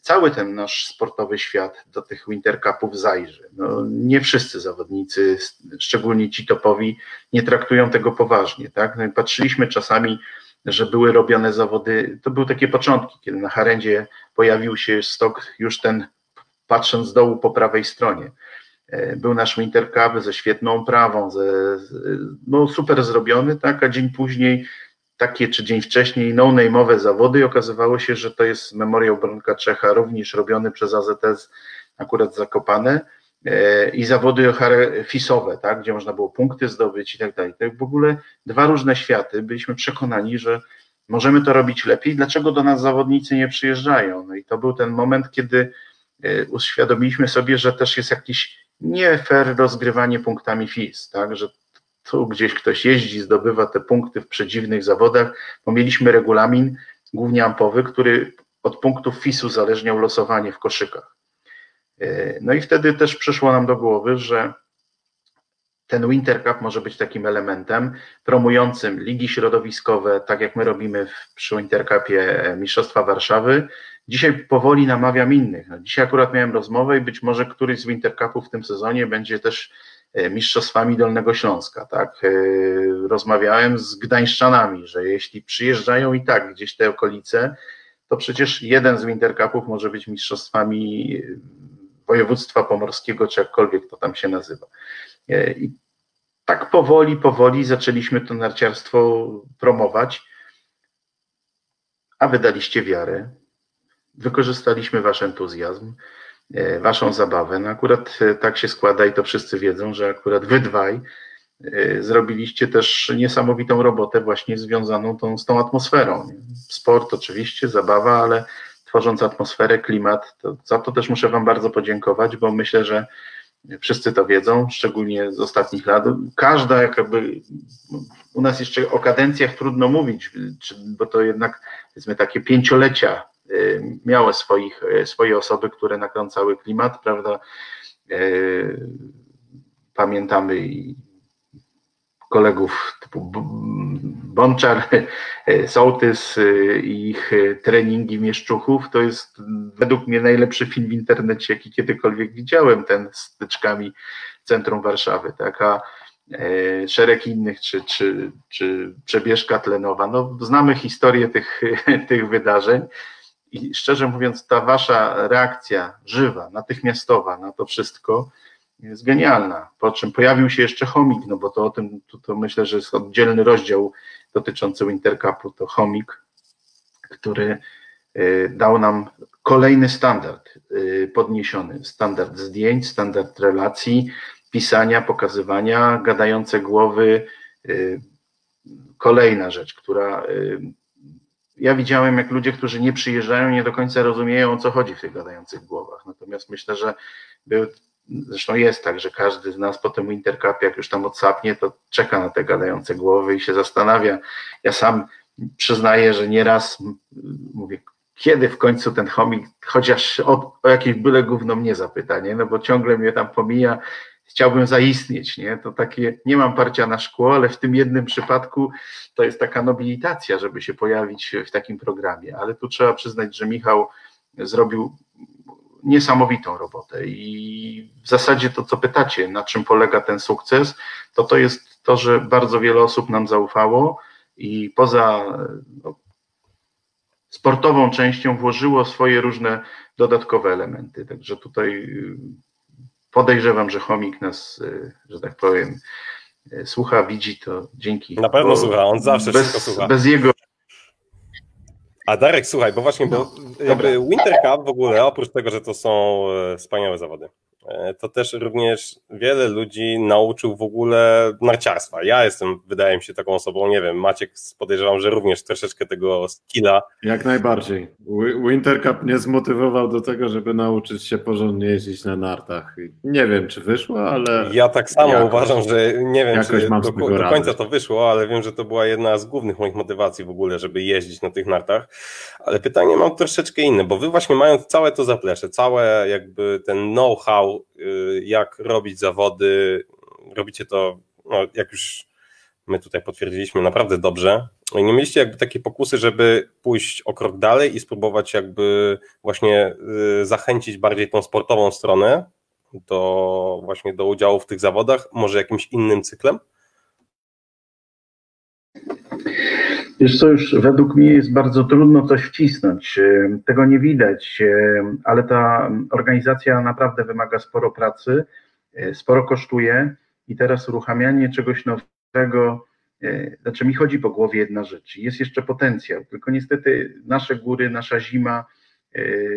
cały ten nasz sportowy świat do tych Winter Cupów zajrzy. No, nie wszyscy zawodnicy, szczególnie ci topowi, nie traktują tego poważnie. Tak? No patrzyliśmy czasami, że były robione zawody, to były takie początki, kiedy na Harendzie pojawił się stok już ten, patrząc z dołu po prawej stronie. Y, był nasz Winter Cup ze świetną prawą, ze, no super zrobiony, tak, a dzień później takie czy dzień wcześniej no-name'owe zawody i okazywało się, że to jest memoriał Bronka Czecha, również robiony przez AZS akurat Zakopane e, i zawody fisowe, tak, gdzie można było punkty zdobyć i tak dalej. To w ogóle dwa różne światy. Byliśmy przekonani, że możemy to robić lepiej. Dlaczego do nas zawodnicy nie przyjeżdżają? No i to był ten moment, kiedy e, uświadomiliśmy sobie, że też jest jakiś nie fair rozgrywanie punktami FIS, tak, że tu gdzieś ktoś jeździ, zdobywa te punkty w przedziwnych zawodach, bo mieliśmy regulamin, głównie ampowy, który od punktów FIS-u zależniał losowanie w koszykach. E, no i wtedy też przyszło nam do głowy, że ten Winter Cup może być takim elementem promującym ligi środowiskowe, tak jak my robimy przy Winter Cupie e, Mistrzostwa Warszawy. Dzisiaj powoli namawiam innych. No dzisiaj akurat miałem rozmowę i być może któryś z Winter Cupów w tym sezonie będzie też mistrzostwami Dolnego Śląska, tak? E, rozmawiałem z gdańszczanami, że jeśli przyjeżdżają i tak gdzieś te okolice, to przecież jeden z Wintercupów może być mistrzostwami e, województwa pomorskiego, czy jakkolwiek to tam się nazywa. I tak powoli, powoli zaczęliśmy to narciarstwo promować, a wydaliście wiarę, wykorzystaliśmy wasz entuzjazm, E, waszą zabawę. No akurat e, tak się składa i to wszyscy wiedzą, że akurat wy dwaj e, zrobiliście też niesamowitą robotę właśnie związaną tą, z tą atmosferą. Sport oczywiście, zabawa, ale tworząc atmosferę, klimat. To, za to też muszę Wam bardzo podziękować, bo myślę, że wszyscy to wiedzą, szczególnie z ostatnich lat. Każda, jakby u nas jeszcze o kadencjach trudno mówić, bo to jednak powiedzmy takie pięciolecia y, miały swoich, y, swoje osoby, które nakręcały klimat, prawda? Y, pamiętamy kolegów typu Bączar, Sołtys i ich treningi mieszczuchów, to jest według mnie najlepszy film w internecie, jaki kiedykolwiek widziałem, ten z tyczkami centrum Warszawy, taka szereg innych, czy, czy, czy przebieżka tlenowa. No, znamy historię tych, tych wydarzeń i szczerze mówiąc, ta wasza reakcja żywa, natychmiastowa na to wszystko, jest genialna. Po czym pojawił się jeszcze chomik, no bo to o tym, to, to myślę, że jest oddzielny rozdział dotyczący Wintercupu, to chomik, który y, dał nam kolejny standard y, podniesiony, standard zdjęć, standard relacji, pisania, pokazywania, gadające głowy. Y, kolejna rzecz, która ja widziałem, jak ludzie, którzy nie przyjeżdżają, nie do końca rozumieją, o co chodzi w tych gadających głowach. Natomiast myślę, że był Zresztą jest tak, że każdy z nas po tym Intercupie, jak już tam odsapnie, to czeka na te gadające głowy i się zastanawia. Ja sam przyznaję, że nieraz mówię, kiedy w końcu ten chomik chociaż o, o jakieś byle gówno mnie zapyta, nie? No bo ciągle mnie tam pomija, chciałbym zaistnieć, nie? To takie, nie mam parcia na szkło, ale w tym jednym przypadku to jest taka nobilitacja, żeby się pojawić w takim programie, ale tu trzeba przyznać, że Michał zrobił niesamowitą robotę i w zasadzie to, co pytacie, na czym polega ten sukces, to to jest to, że bardzo wiele osób nam zaufało i poza no, sportową częścią włożyło swoje różne dodatkowe elementy. Także tutaj y, podejrzewam, że chomik nas, y, że tak powiem, y, słucha, widzi to dzięki. Na pewno słucha, on zawsze bez, wszystko słucha. Bez jego a Darek, słuchaj, bo właśnie, bo no, jakby Winter Cup w ogóle, oprócz tego, że to są e, wspaniałe zawody, to też również wiele ludzi nauczył w ogóle narciarstwa. Ja jestem, wydaje mi się, taką osobą, nie wiem, Maciek podejrzewam, że również troszeczkę tego skilla. Jak najbardziej. Winter Cup mnie zmotywował do tego, żeby nauczyć się porządnie jeździć na nartach. Nie wiem, czy wyszło, ale... Ja tak samo jakoś, uważam, że nie wiem, czy do, do końca to wyszło, ale wiem, że to była jedna z głównych moich motywacji w ogóle, żeby jeździć na tych nartach. Ale pytanie mam troszeczkę inne, bo wy właśnie mając całe to zaplecze, całe jakby ten know-how jak robić zawody. Robicie to, no, jak już my tutaj potwierdziliśmy, naprawdę dobrze. Nie mieliście jakby takie pokusy, żeby pójść o krok dalej i spróbować jakby właśnie y, zachęcić bardziej tą sportową stronę do właśnie do udziału w tych zawodach, może jakimś innym cyklem? Wiesz co, już według mnie jest bardzo trudno coś wcisnąć. E, tego nie widać, e, ale ta organizacja naprawdę wymaga sporo pracy, e, sporo kosztuje i teraz uruchamianie czegoś nowego, znaczy mi chodzi po głowie jedna rzecz. Jest jeszcze potencjał, tylko niestety nasze góry, nasza zima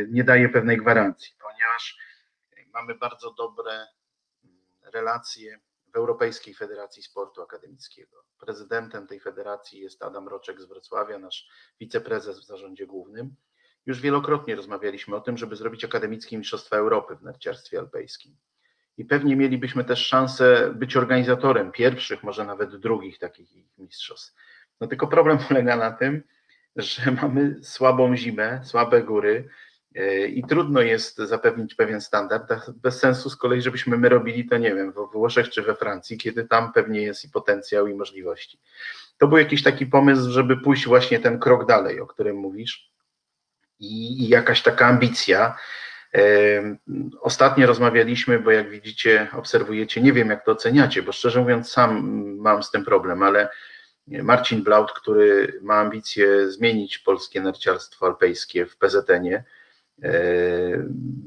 nie daje pewnej gwarancji, ponieważ mamy bardzo dobre relacje w Europejskiej Federacji Sportu Akademickiego. Prezydentem tej federacji jest Adam Roczek z Wrocławia, nasz wiceprezes w zarządzie głównym. Już wielokrotnie rozmawialiśmy o tym, żeby zrobić akademickie Mistrzostwa Europy w narciarstwie alpejskim. I pewnie mielibyśmy też szansę być organizatorem pierwszych, może nawet drugich takich mistrzostw. No tylko problem polega na tym, że mamy słabą zimę, słabe góry, i trudno jest zapewnić pewien standard. Bez sensu z kolei, żebyśmy my robili to, nie wiem, we Włoszech czy we Francji, kiedy tam pewnie jest i potencjał, i możliwości. To był jakiś taki pomysł, żeby pójść właśnie ten krok dalej, o którym mówisz, i, i jakaś taka ambicja. Ostatnio rozmawialiśmy, bo jak widzicie, obserwujecie, nie wiem jak to oceniacie, bo szczerze mówiąc, sam mam z tym problem, ale Marcin Blaut, który ma ambicje zmienić polskie narciarstwo alpejskie w PZN-ie,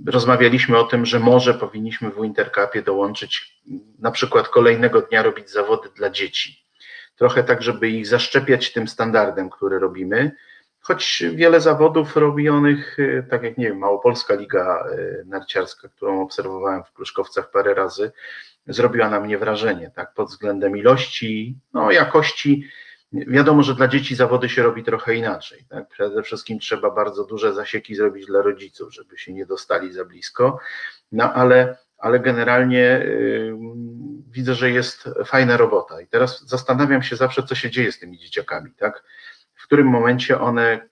rozmawialiśmy o tym, że może powinniśmy w Wintercupie dołączyć na przykład kolejnego dnia robić zawody dla dzieci. Trochę tak, żeby ich zaszczepiać tym standardem, który robimy. Choć wiele zawodów robionych, e, tak jak nie wiem, Małopolska Liga e, Narciarska, którą obserwowałem w Pruszkowcach parę razy, zrobiła na mnie wrażenie, tak, pod względem ilości, no jakości Wiadomo, że dla dzieci zawody się robi trochę inaczej. Tak? Przede wszystkim trzeba bardzo duże zasieki zrobić dla rodziców, żeby się nie dostali za blisko, no ale, ale generalnie yy, widzę, że jest fajna robota. I teraz zastanawiam się zawsze, co się dzieje z tymi dzieciakami. Tak? W którym momencie one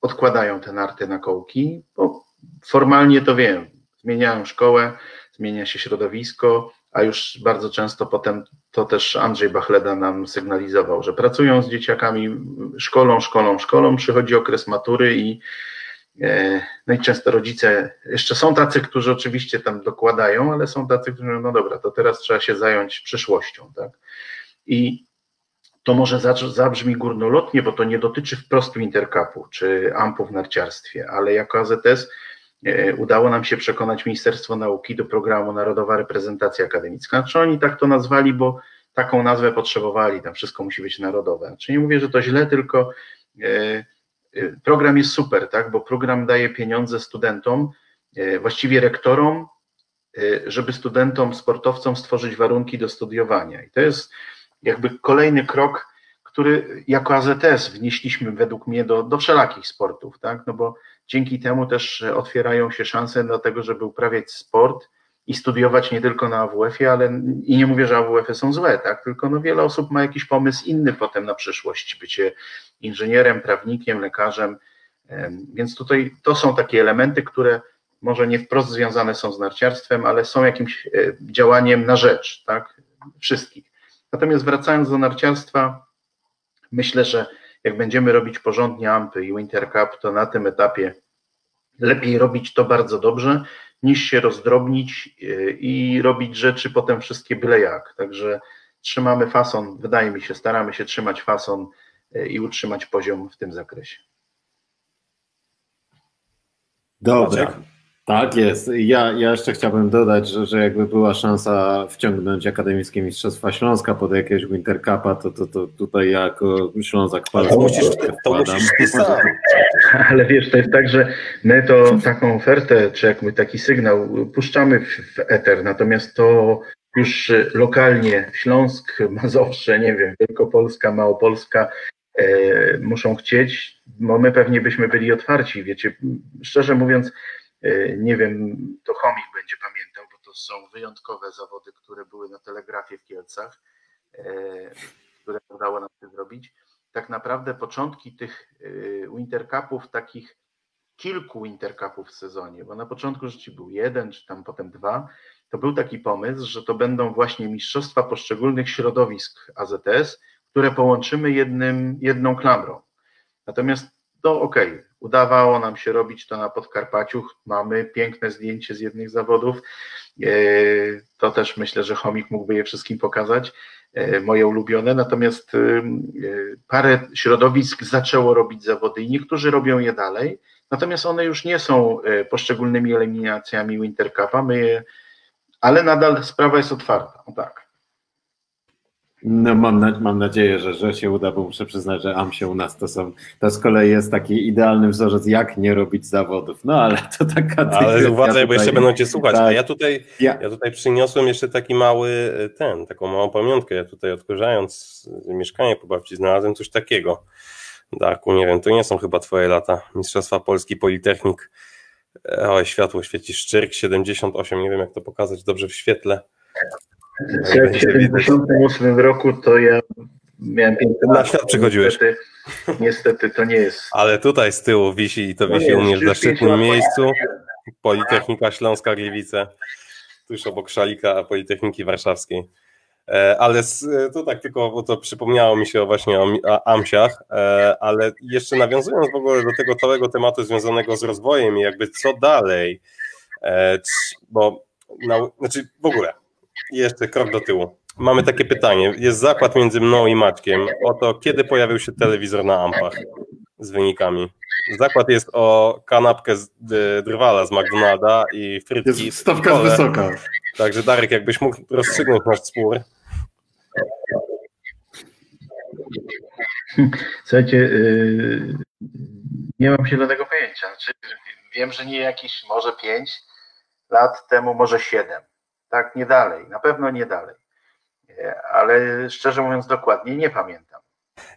odkładają te narty na kołki, bo formalnie to wiem, zmieniają szkołę, zmienia się środowisko, a już bardzo często potem to też Andrzej Bachleda nam sygnalizował, że pracują z dzieciakami, szkolą, szkolą, szkolą, przychodzi okres matury i e, no i często rodzice, jeszcze są tacy, którzy oczywiście tam dokładają, ale są tacy, którzy mówią, no dobra, to teraz trzeba się zająć przyszłością, tak? I to może zabrzmi górnolotnie, bo to nie dotyczy wprost interkapu czy ampów w narciarstwie, ale jako AZS udało nam się przekonać Ministerstwo Nauki do programu Narodowa Reprezentacja Akademicka. Znaczy oni tak to nazwali, bo taką nazwę potrzebowali, tam wszystko musi być narodowe. Znaczy nie mówię, że to źle, tylko e, e, program jest super, tak, bo program daje pieniądze studentom, właściwie rektorom, żeby studentom, sportowcom stworzyć warunki do studiowania. I to jest jakby kolejny krok, który jako AZS wnieśliśmy według mnie do, do wszelakich sportów, tak, no bo Dzięki temu też otwierają się szanse do tego, żeby uprawiać sport i studiować nie tylko na AWF-ie, ale i nie mówię, że AWF-y są złe, tak? Tylko no wiele osób ma jakiś pomysł inny potem na przyszłość, bycie inżynierem, prawnikiem, lekarzem. Więc tutaj to są takie elementy, które może nie wprost związane są z narciarstwem, ale są jakimś e, działaniem na rzecz, tak? Wszystkich. Natomiast wracając do narciarstwa, myślę, że jak będziemy robić porządnie ampy i Winter Cup, to na tym etapie lepiej robić to bardzo dobrze, niż się rozdrobnić y, i robić rzeczy potem wszystkie byle jak. Także trzymamy fason, wydaje mi się, staramy się trzymać fason y, i utrzymać poziom w tym zakresie. Dobra. Tak jest. Ja, ja jeszcze chciałbym dodać, że, że jakby była szansa wciągnąć Akademickie Mistrzostwa Śląska pod jakiegoś Winter Cupa, to, to, to tutaj jako Ślązak palcem to musisz, to musisz ty sam. Ale wiesz, to jest tak, że my to taką ofertę, czy jakby taki sygnał puszczamy w, w eter, natomiast to już lokalnie Śląsk, Mazowsze, nie wiem, Wielkopolska, Małopolska e, muszą chcieć, bo my pewnie byśmy byli otwarci, wiecie, szczerze mówiąc, nie wiem, to Chomik będzie pamiętał, bo to są wyjątkowe zawody, które były na telegrafie w Kielcach, e, które udało nam się zrobić. Tak naprawdę początki tych e, Wintercupów, takich kilku Wintercupów w sezonie, bo na początku życia był jeden, czy tam potem dwa, to był taki pomysł, że to będą właśnie mistrzostwa poszczególnych środowisk AZS, które połączymy jednym, jedną klamrą. Natomiast to ok, Udawało nam się robić to na Podkarpaciu. Mamy piękne zdjęcie z jednych zawodów. E, to też myślę, że Chomik mógłby je wszystkim pokazać, e, moje ulubione. Natomiast e, parę środowisk zaczęło robić zawody i niektórzy robią je dalej. Natomiast one już nie są poszczególnymi eliminacjami Winter Cupa, my je, ale nadal sprawa jest otwarta. O tak. No mam, na, mam nadzieję, że, że się uda, bo muszę przyznać, że AMSie u nas to są, to z kolei jest taki idealny wzorzec, jak nie robić zawodów. No ale to taka... Ale uważaj, bo jeszcze będą cię słuchać. Tak, A ja tutaj, ja. ja. tutaj przyniosłem jeszcze taki mały e, ten, taką małą pamiątkę. Ja tutaj odkurzając mieszkanie po babci znalazłem coś takiego. Daku, nie wiem, to nie są chyba twoje lata. Mistrzostwa Polski Politechnik. E, o, światło świeci Szczyrk 78, nie wiem jak to pokazać dobrze w świetle. W 78 roku to ja miałem 15 Na świat przychodziłeś. Niestety, niestety, to nie jest. Ale tutaj z tyłu wisi i to wisi u mnie w zaszczytnym miejscu. Politechnika Śląska Gliwice, tuż obok Szalika Politechniki Warszawskiej. E, ale to tak tylko, bo to przypomniało mi się właśnie o AMSiach, e, ale jeszcze nawiązując w ogóle do tego całego tematu związanego z rozwojem i jakby co dalej, e, bo no, znaczy w ogóle jeszcze krok do tyłu. Mamy takie pytanie. Jest zakład między mną i Maćkiem o to, kiedy pojawił się telewizor na ampach z wynikami. Zakład jest o kanapkę z drwala z McDonalda i frytki. Jest stawka jest wysoka. Także Darek, jakbyś mógł rozstrzygnąć nasz spór. Słuchajcie, yy, nie mam zielonego pojęcia. Znaczy, wiem, że nie jakieś może pięć lat temu, może siedem tak, nie dalej, na pewno nie dalej. Ale szczerze mówiąc, dokładnie nie pamiętam.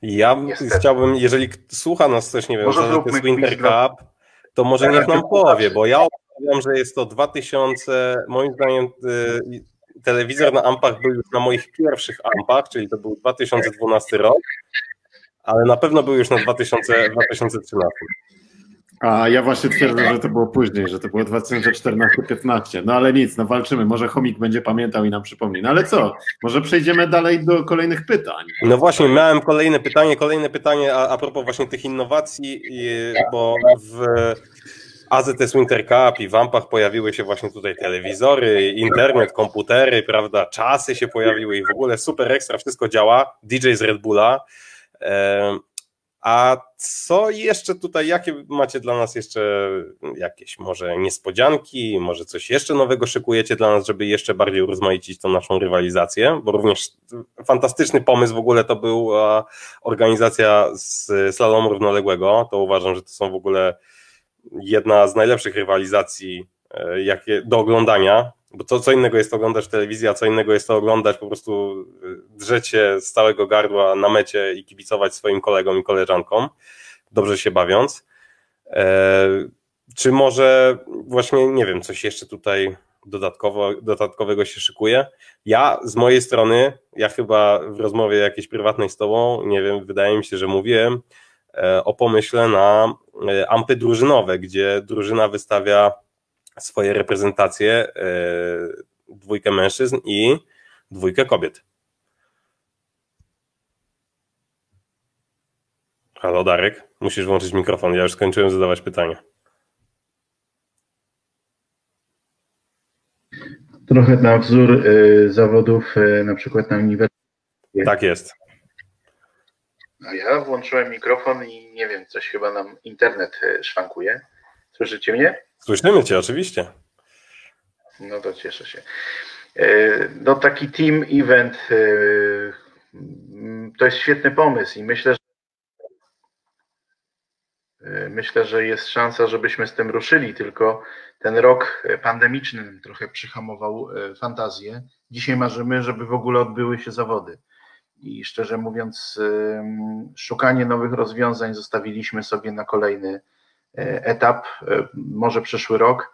Ja Niestety. chciałbym, jeżeli słucha nas coś, nie wiem, może to jest Winter Cup, to może niech nam powie, bo ja wiem, że jest to 2000, moim zdaniem y, telewizor na ampach był już na moich pierwszych ampach, czyli to był 2012 rok, ale na pewno był już na 2000, 2013. A ja właśnie twierdzę, że to było później, że to było 2014-15. No ale nic, no walczymy. Może chomik będzie pamiętał i nam przypomni. No ale co? Może przejdziemy dalej do kolejnych pytań. No właśnie, miałem kolejne pytanie, kolejne pytanie a, a propos właśnie tych innowacji, bo w AZS Winter Cup i w Ampach pojawiły się właśnie tutaj telewizory, internet, komputery, prawda, czasy się pojawiły i w ogóle super ekstra, wszystko działa. DJ z Red Bulla. A co jeszcze tutaj, jakie macie dla nas jeszcze jakieś może niespodzianki, może coś jeszcze nowego szykujecie dla nas, żeby jeszcze bardziej urozmaicić tą naszą rywalizację, bo również fantastyczny pomysł w ogóle to była organizacja z slalomu równoległego, to uważam, że to są w ogóle jedna z najlepszych rywalizacji e, jakie, do oglądania, bo to co innego jest oglądać telewizję, a co innego jest to oglądać po prostu y, drzecie z całego gardła na mecie i kibicować swoim kolegom i koleżankom, dobrze się bawiąc. E, czy może właśnie, nie wiem, coś jeszcze tutaj dodatkowo, dodatkowego się szykuje? Ja z mojej strony, ja chyba w rozmowie jakiejś prywatnej z tobą, nie wiem, wydaje mi się, że mówiłem e, o pomyśle na e, ampy drużynowe, gdzie drużyna wystawia swoje reprezentacje, e, dwójkę mężczyzn i dwójkę kobiet. Halo Darek, musisz włączyć mikrofon, ja już skończyłem zadawać pytania. Trochę na wzór y, zawodów y, na przykład na uniwersytecie. Tak jest. A ja włączyłem mikrofon i nie wiem, coś chyba nam internet y, szwankuje. Słyszycie mnie? Słyszymy Cię, oczywiście. No to cieszę się. E, no taki team event e, to jest świetny pomysł i myślę, że e, myślę, że jest szansa, żebyśmy z tym ruszyli, tylko ten rok pandemiczny trochę przyhamował fantazję. Dzisiaj marzymy, żeby w ogóle odbyły się zawody. I szczerze mówiąc, szukanie nowych rozwiązań zostawiliśmy sobie na kolejny etap, może przyszły rok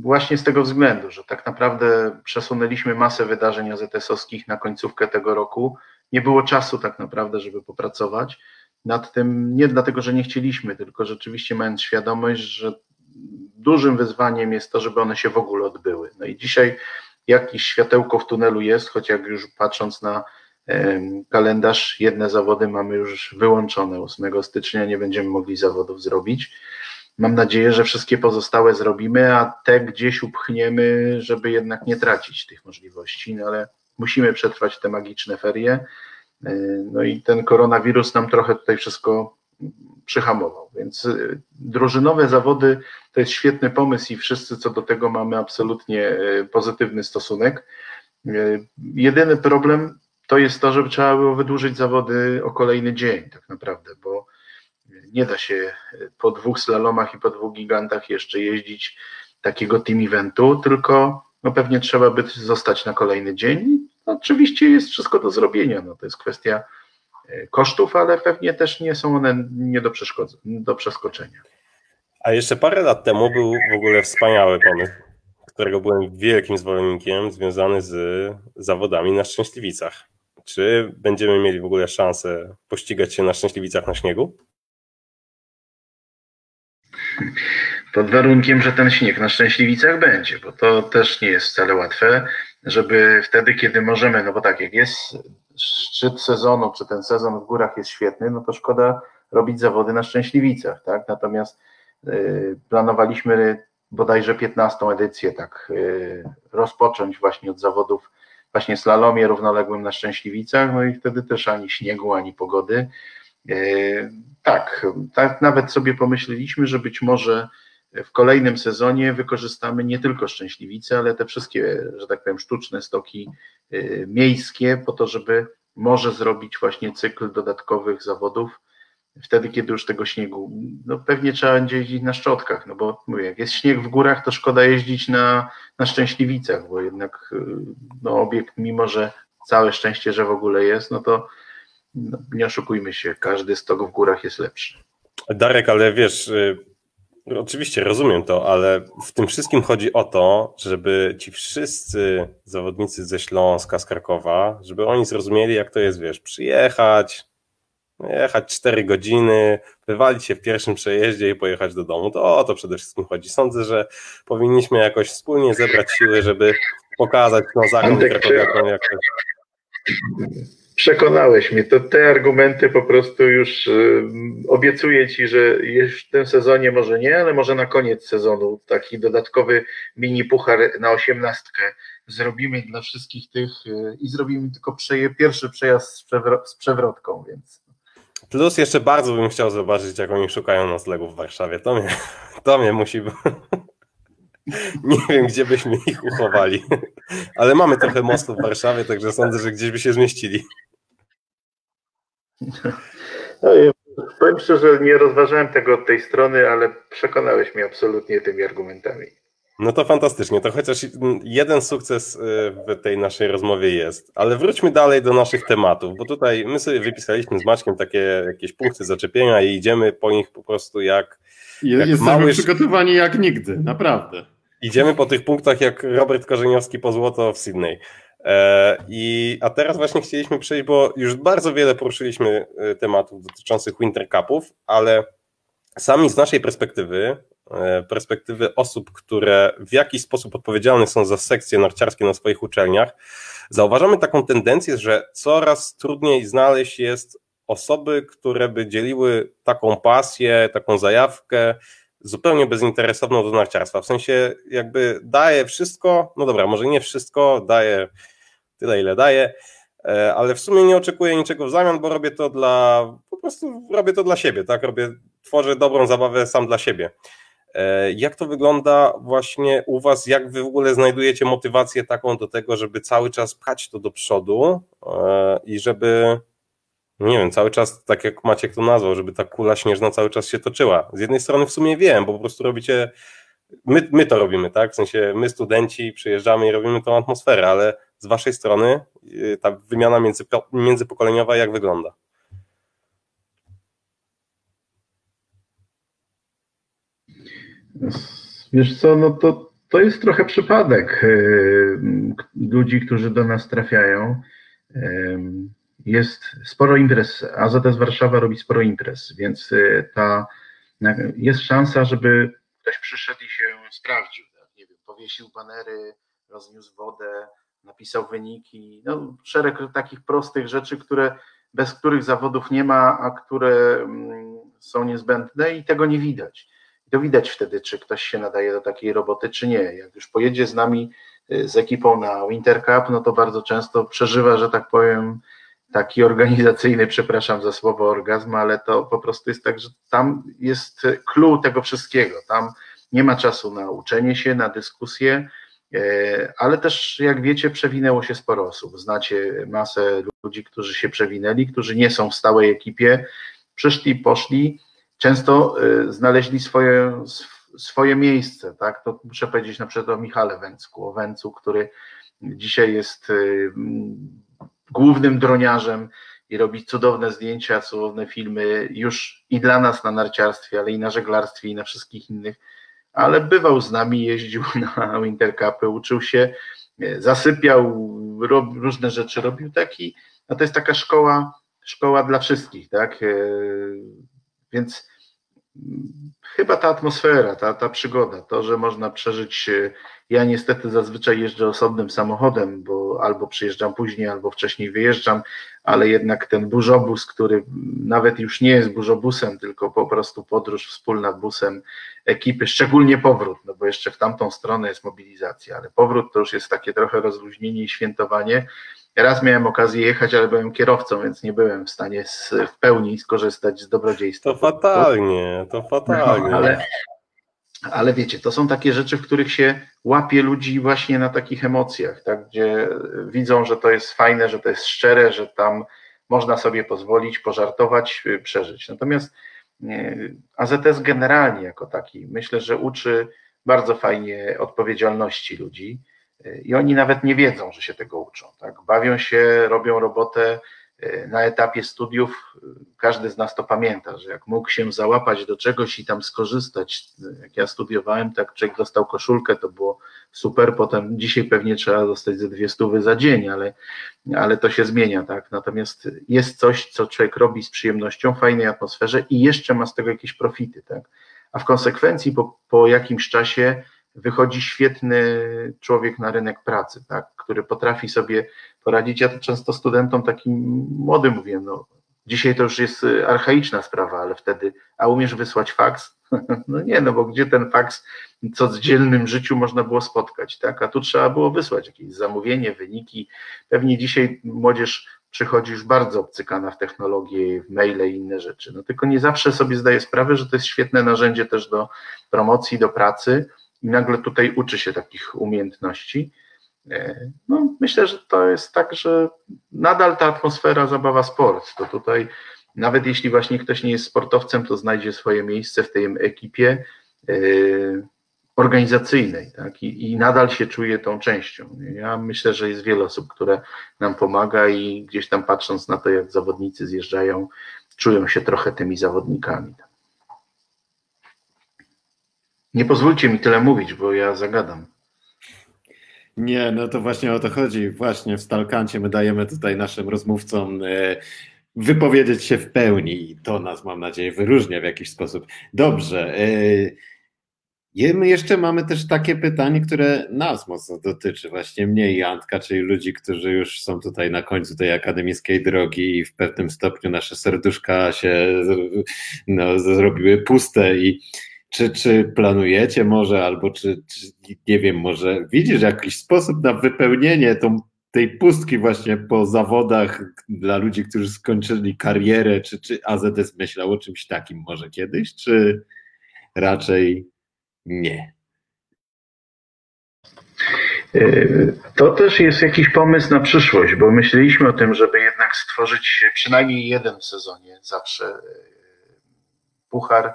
Właśnie z tego względu, że tak naprawdę przesunęliśmy masę wydarzeń AZS-owskich na końcówkę tego roku. Nie było czasu tak naprawdę, żeby popracować nad tym, nie dlatego, że nie chcieliśmy, tylko rzeczywiście mając świadomość, że dużym wyzwaniem jest to, żeby one się w ogóle odbyły. No i dzisiaj jakieś światełko w tunelu jest, choć jak już patrząc na kalendarz, jedne zawody mamy już wyłączone. 8 stycznia nie będziemy mogli zawodów zrobić. Mam nadzieję, że wszystkie pozostałe zrobimy, a te gdzieś upchniemy, żeby jednak nie tracić tych możliwości, no ale musimy przetrwać te magiczne ferie. No i ten koronawirus nam trochę tutaj wszystko przyhamował. Więc y, drużynowe zawody to jest świetny pomysł i wszyscy co do tego mamy absolutnie y, pozytywny stosunek. Y, jedyny problem to jest to, żeby trzeba było wydłużyć zawody o kolejny dzień, tak naprawdę, bo nie da się po dwóch slalomach i po dwóch gigantach jeszcze jeździć takiego team eventu, tylko no pewnie trzeba by zostać na kolejny dzień. Oczywiście jest wszystko do zrobienia, no to jest kwestia e, kosztów, ale pewnie też nie są one nie do, do przeskoczenia. A jeszcze parę lat temu był w ogóle wspaniały pomysł, którego byłem wielkim zwolennikiem, związany z zawodami na Szczęśliwicach. Czy będziemy mieli w ogóle szansę pościgać się na Szczęśliwicach na śniegu? Pod warunkiem, że ten śnieg na Szczęśliwicach będzie, bo to też nie jest wcale łatwe, żeby wtedy, kiedy możemy, no bo tak, jak jest szczyt sezonu, czy ten sezon w górach jest świetny, no to szkoda robić zawody na Szczęśliwicach, tak? Natomiast y, planowaliśmy bodajże 15 edycję tak y, rozpocząć właśnie od zawodów właśnie slalomie równoległym na Szczęśliwicach, no i wtedy też ani śniegu, ani pogody. Y, tak, tak nawet sobie pomyśleliśmy, że być może w kolejnym sezonie wykorzystamy nie tylko Szczęśliwice, ale te wszystkie, że tak powiem, sztuczne stoki y, miejskie, po to, żeby może zrobić właśnie cykl dodatkowych zawodów, wtedy, kiedy już tego śniegu, no pewnie trzeba będzie jeździć na szczotkach, no bo mówię, jak jest śnieg w górach, to szkoda jeździć na, na Szczęśliwicach, bo jednak y, no, obiekt, mimo że całe szczęście, że w ogóle jest, no to no, nie oszukujmy się, każdy stok w górach jest lepszy. Darek, ale wiesz, y, oczywiście rozumiem to, ale w tym wszystkim chodzi o to, żeby ci wszyscy zawodnicy ze Śląska, z Krakowa, żeby oni zrozumieli, jak to jest, wiesz, przyjechać, jechać 4 godziny, wywalić się w pierwszym przejeździe i pojechać do domu. To o to przede wszystkim chodzi. Sądzę, że powinniśmy jakoś wspólnie zebrać siły, żeby pokazać no, krakowiakom jakoś. Przekonałeś mnie. To te argumenty po prostu już y, obiecuję ci, że w tym sezonie może nie, ale może na koniec sezonu taki dodatkowy mini puchar na osiemnastkę zrobimy dla wszystkich tych y, i zrobimy tylko przeje, pierwszy przejazd z, przewro, z przewrotką, więc Plus jeszcze bardzo bym chciał zobaczyć, jak oni szukają noclegów w Warszawie. To mnie, to mnie musi... Nie wiem, gdzie byśmy ich uchowali. Ale mamy trochę mostów w Warszawie, także sądzę, że gdzieś by się zmieścili. No, powiem szczerze, nie rozważałem tego od tej strony, ale przekonałeś mnie absolutnie tymi argumentami. No to fantastycznie, to chociaż jeden sukces y, w tej naszej rozmowie jest, ale wróćmy dalej do naszych tematów, bo tutaj my sobie wypisaliśmy z Maćkiem takie jakieś punkty zaczepienia i idziemy po nich po prostu jak, jak Jesteśmy mały... przygotowani jak nigdy, naprawdę. Idziemy po tych punktach jak Robert Korzeniowski po złoto w Sydney. E, I, a teraz właśnie chcieliśmy przejść, bo już bardzo wiele poruszyliśmy e, tematów dotyczących Winter Cupów, ale sami z naszej perspektywy perspektywy osób, które w jakiś sposób odpowiedzialne są za sekcje narciarskie na swoich uczelniach, zauważamy taką tendencję, że coraz trudniej znaleźć jest osoby, które by dzieliły taką pasję, taką zajawkę zupełnie bezinteresowną do narciarstwa. W sensie jakby daje wszystko, no dobra, może nie wszystko, daje tyle, ile daje, e, ale w sumie nie oczekuję niczego w zamian, bo robię to dla, po prostu robię to dla siebie, tak, robię, tworzę dobrą zabawę sam dla siebie. E, jak to wygląda właśnie u Was? Jak Wy w ogóle znajdujecie motywację taką do tego, żeby cały czas pchać to do przodu e, i żeby, nie wiem, cały czas, tak jak Maciek to nazwał, żeby ta kula śnieżna cały czas się toczyła? Z jednej strony w sumie wiem, bo po prostu robicie, my, my to robimy, tak? W sensie my studenci przyjeżdżamy i robimy tą atmosferę, ale z Waszej strony y, ta wymiana między, międzypokoleniowa jak wygląda? Wiesz co, no to, to jest trochę przypadek e, ludzi, którzy do nas trafiają. E, jest sporo imprez. AZS Warszawa robi sporo imprez, więc e, ta, jest szansa, żeby ktoś przyszedł i się sprawdził. Tak? Nie wiem, powiesił banery, rozniósł wodę, napisał wyniki. No, szereg takich prostych rzeczy, które, bez których zawodów nie ma, a które mm, są niezbędne i tego nie widać to widać wtedy, czy ktoś się nadaje do takiej roboty, czy nie. Jak już pojedzie z nami y, z ekipą na Winter Cup, no to bardzo często przeżywa, że tak powiem, taki organizacyjny, przepraszam za słowo orgazm, ale to po prostu jest tak, że tam jest clue tego wszystkiego. Tam nie ma czasu na uczenie się, na dyskusję, y, ale też, jak wiecie, przewinęło się sporo osób. Znacie masę ludzi, którzy się przewinęli, którzy nie są w stałej ekipie, przyszli, poszli, często y, znaleźli swoje, swoje miejsce, tak? To muszę powiedzieć na przykład o Michale Węcku, o Węcu, który dzisiaj jest y, głównym droniarzem i robi cudowne zdjęcia, cudowne filmy już i dla nas na narciarstwie, ale i na żeglarstwie i na wszystkich innych, ale bywał z nami, jeździł na Wintercupy, uczył się, y, zasypiał, różne rzeczy robił taki, no to jest taka szkoła, szkoła dla wszystkich, tak? Więc chyba ta atmosfera, ta, ta przygoda, to, że można przeżyć. E, ja niestety zazwyczaj jeżdżę osobnym samochodem, bo albo przyjeżdżam później, albo wcześniej wyjeżdżam, ale jednak ten burzobus, który nawet już nie jest burzobusem, tylko po prostu podróż wspólna busem ekipy, szczególnie powrót, no bo jeszcze w tamtą stronę jest mobilizacja, ale powrót to już jest takie trochę rozluźnienie i świętowanie Raz miałem okazję jechać, ale byłem kierowcą, więc nie byłem w stanie z, w pełni skorzystać z dobrodziejstwa. To fatalnie, to fatalnie. No, ale, ale wiecie, to są takie rzeczy, w których się łapie ludzi właśnie na takich emocjach, tak, gdzie widzą, że to jest fajne, że to jest szczere, że tam można sobie pozwolić, pożartować, przeżyć. Natomiast AZS generalnie jako taki myślę, że uczy bardzo fajnie odpowiedzialności ludzi i oni nawet nie wiedzą, że się tego uczą. Tak? Bawią się, robią robotę E, na etapie studiów e, każdy z nas to pamięta, że jak mógł się załapać do czegoś i tam skorzystać, jak ja studiowałem, tak człowiek dostał koszulkę, to było super, potem dzisiaj pewnie trzeba dostać ze dwie stówy za dzień, ale, ale to się zmienia, tak, natomiast jest coś, co człowiek robi z przyjemnością, w fajnej atmosferze i jeszcze ma z tego jakieś profity, tak, a w konsekwencji po, po jakimś czasie wychodzi świetny człowiek na rynek pracy, tak, który potrafi sobie poradzić. Ja to często studentom takim młodym mówię, no dzisiaj to już jest archaiczna sprawa, ale wtedy, a umiesz wysłać faks? No nie, no bo gdzie ten faks co w dzielnym życiu można było spotkać, tak? A tu trzeba było wysłać jakieś zamówienie, wyniki. Pewnie dzisiaj młodzież przychodzi już bardzo obcykana w technologię, w maile i inne rzeczy. No tylko nie zawsze sobie zdaje sprawę, że to jest świetne narzędzie też do promocji, do pracy i nagle tutaj uczy się takich umiejętności. E, no, myślę, że to jest tak, że nadal ta atmosfera zabawa sport. To tutaj, nawet jeśli właśnie ktoś nie jest sportowcem, to znajdzie swoje miejsce w tej ekipie e, organizacyjnej tak? I, I, nadal się czuje tą częścią. Ja myślę, że jest wiele osób, które nam pomaga i gdzieś tam patrząc na to, jak zawodnicy zjeżdżają, czują się trochę tymi zawodnikami. Nie pozwólcie mi tyle mówić, bo ja zagadam. Nie, no to właśnie o to chodzi. Właśnie w Stalkancie my dajemy tutaj naszym rozmówcom e, wypowiedzieć się w pełni i to nas, mam nadzieję, wyróżnia w jakiś sposób. Dobrze. E, my jeszcze mamy też takie pytanie, które nas mocno dotyczy, właśnie mnie i Antka, czyli ludzi, którzy już są tutaj na końcu tej akademickiej drogi i w pewnym stopniu nasze serduszka się no, zrobiły puste i czy, czy planujecie może, albo czy, czy, nie wiem, może widzisz jakiś sposób na wypełnienie tą, tej pustki właśnie po zawodach dla ludzi, którzy skończyli karierę, czy, czy AZS myślał o czymś takim może kiedyś, czy raczej nie? E, to też jest jakiś pomysł na przyszłość, bo myśleliśmy o tym, żeby jednak stworzyć przynajmniej jeden w sezonie zawsze e, puchar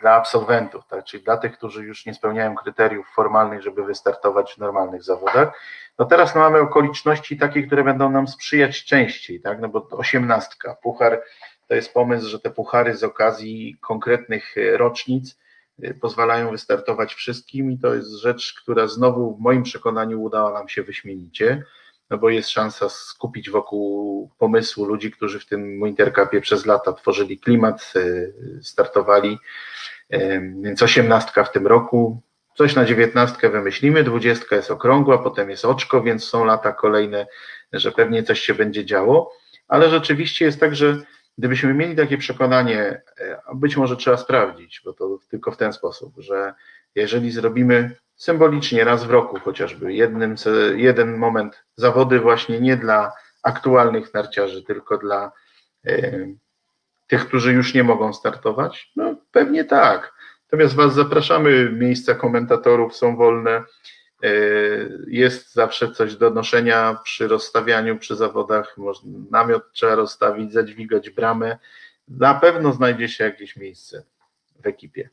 dla absolwentów, tak, czyli dla tych, którzy już nie spełniają kryteriów formalnych, żeby wystartować w normalnych zawodach. No teraz no mamy okoliczności takie, które będą nam sprzyjać częściej, tak, no bo osiemnastka, puchar to jest pomysł, że te puchary z okazji konkretnych rocznic y, pozwalają wystartować wszystkim i to jest rzecz, która znowu w moim przekonaniu udała nam się wyśmienicie no bo jest szansa skupić wokół pomysłu ludzi, którzy w tym Intercupie przez lata tworzyli klimat, e, startowali, e, więc osiemnastka w tym roku, coś na dziewiętnastkę wymyślimy, dwudziestka jest okrągła, potem jest oczko, więc są lata kolejne, że pewnie coś się będzie działo, ale rzeczywiście jest tak, że gdybyśmy mieli takie przekonanie, e, być może trzeba sprawdzić, bo to tylko w ten sposób, że jeżeli zrobimy symbolicznie raz w roku chociażby jednym, jeden moment zawody właśnie nie dla aktualnych narciarzy, tylko dla e, tych, którzy już nie mogą startować? No pewnie tak. Natomiast Was zapraszamy, miejsca komentatorów są wolne, e, jest zawsze coś do noszenia przy rozstawianiu, przy zawodach, można, namiot trzeba rozstawić, zadźwigać bramę, na pewno znajdzie się jakieś miejsce w ekipie.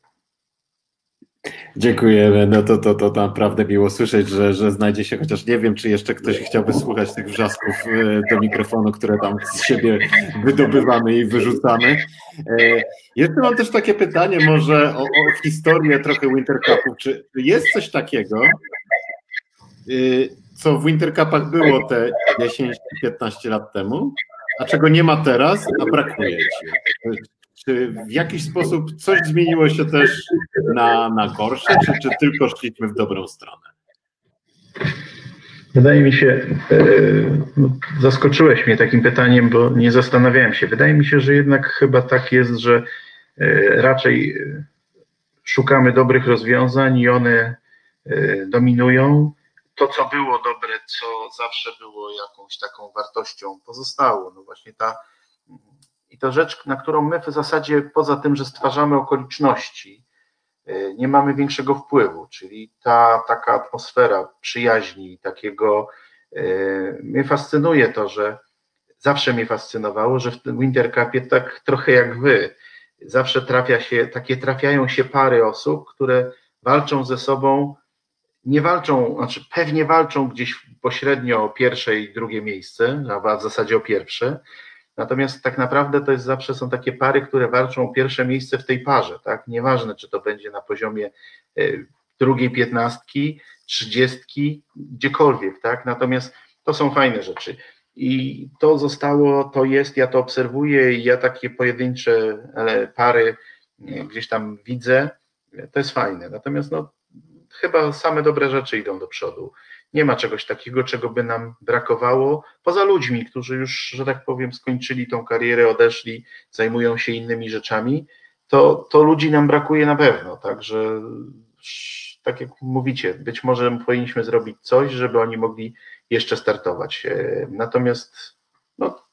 Dziękujemy. No to, to, to naprawdę miło słyszeć, że, że znajdzie się, chociaż nie wiem, czy jeszcze ktoś chciałby słuchać tych wrzasków e, do mikrofonu, które tam z siebie wydobywamy i wyrzucamy. E, jeszcze mam też takie pytanie może o, o historię trochę Winter Cupu. Czy jest coś takiego, e, co w Winter Cupach było te 10-15 lat temu, a czego nie ma teraz, a brakuje ci? Czy w jakiś sposób coś zmieniło się też na, na gorsze, czy, czy tylko szliśmy w dobrą stronę? Wydaje mi się, e, no, zaskoczyłeś mnie takim pytaniem, bo nie zastanawiałem się. Wydaje mi się, że jednak chyba tak jest, że e, raczej e, szukamy dobrych rozwiązań i one dominują. To, co było dobre, co zawsze było jakąś taką wartością, pozostało. No właśnie ta to rzecz, na którą my w zasadzie poza tym, że stwarzamy okoliczności, y, nie mamy większego wpływu, czyli ta taka atmosfera przyjaźni, takiego, y, mnie fascynuje to, że zawsze mnie fascynowało, że w tym Winter Cupie tak trochę jak wy, zawsze trafia się, takie trafiają się pary osób, które walczą ze sobą nie walczą, znaczy pewnie walczą gdzieś pośrednio o pierwsze i drugie miejsce, a w zasadzie o pierwsze. Natomiast tak naprawdę to jest zawsze są takie pary, które walczą o pierwsze miejsce w tej parze, tak? Nieważne, czy to będzie na poziomie e, drugiej piętnastki, trzydziestki, gdziekolwiek, tak? Natomiast to są fajne rzeczy. I to zostało, to jest, ja to obserwuję i ja takie pojedyncze pary gdzieś tam widzę, to jest fajne. Natomiast no, chyba same dobre rzeczy idą do przodu. Nie ma czegoś takiego, czego by nam brakowało, poza ludźmi, którzy już, że tak powiem, skończyli tą karierę, odeszli, zajmują się innymi rzeczami, to, to ludzi nam brakuje na pewno. Także, tak jak mówicie, być może powinniśmy zrobić coś, żeby oni mogli jeszcze startować. E, natomiast no,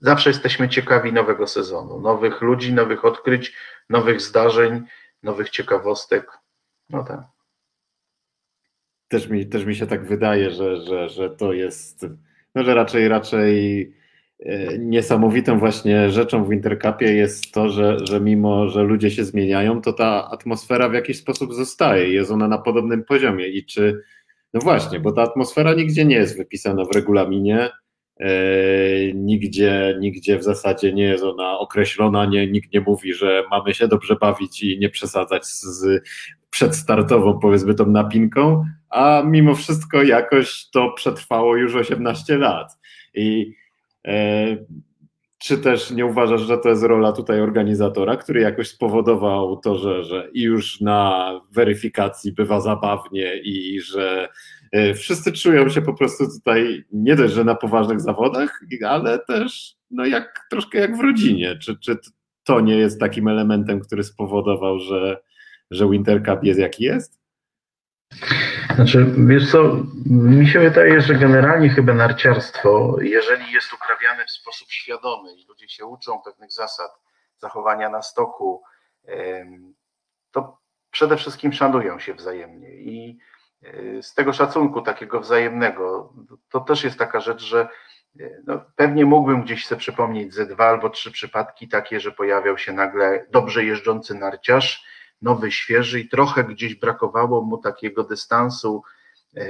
zawsze jesteśmy ciekawi nowego sezonu, nowych ludzi, nowych odkryć, nowych zdarzeń, nowych ciekawostek. No tak. Też mi, też mi się tak wydaje, że, że, że to jest, no, że raczej, raczej e, niesamowitą właśnie rzeczą w Intercupie jest to, że, że mimo, że ludzie się zmieniają, to ta atmosfera w jakiś sposób zostaje, jest ona na podobnym poziomie. I czy no właśnie, bo ta atmosfera nigdzie nie jest wypisana w regulaminie, nigdzie, nigdzie w zasadzie nie jest ona określona, nie, nikt nie mówi, że mamy się dobrze bawić i nie przesadzać z przedstartową, powiedzmy, tą napinką, a mimo wszystko jakoś to przetrwało już 18 lat. I e, czy też nie uważasz, że to jest rola tutaj organizatora, który jakoś spowodował to, że, że i już na weryfikacji bywa zabawnie i że e, wszyscy czują się po prostu tutaj nie dość, że na poważnych zawodach, ale też no jak, troszkę jak w rodzinie. Czy, czy to nie jest takim elementem, który spowodował, że, że Winter Cup jest jaki jest? Znaczy, wiesz co, mi się wydaje, że generalnie chyba narciarstwo, jeżeli jest uprawiane w sposób świadomy i ludzie się uczą pewnych zasad zachowania na stoku, to przede wszystkim szanują się wzajemnie i e, z tego szacunku takiego wzajemnego, to też jest taka rzecz, że e, no, pewnie mógłbym gdzieś sobie przypomnieć ze dwa albo trzy przypadki takie, że pojawiał się nagle dobrze jeżdżący narciarz, nowy, świeży i trochę gdzieś brakowało mu takiego dystansu e,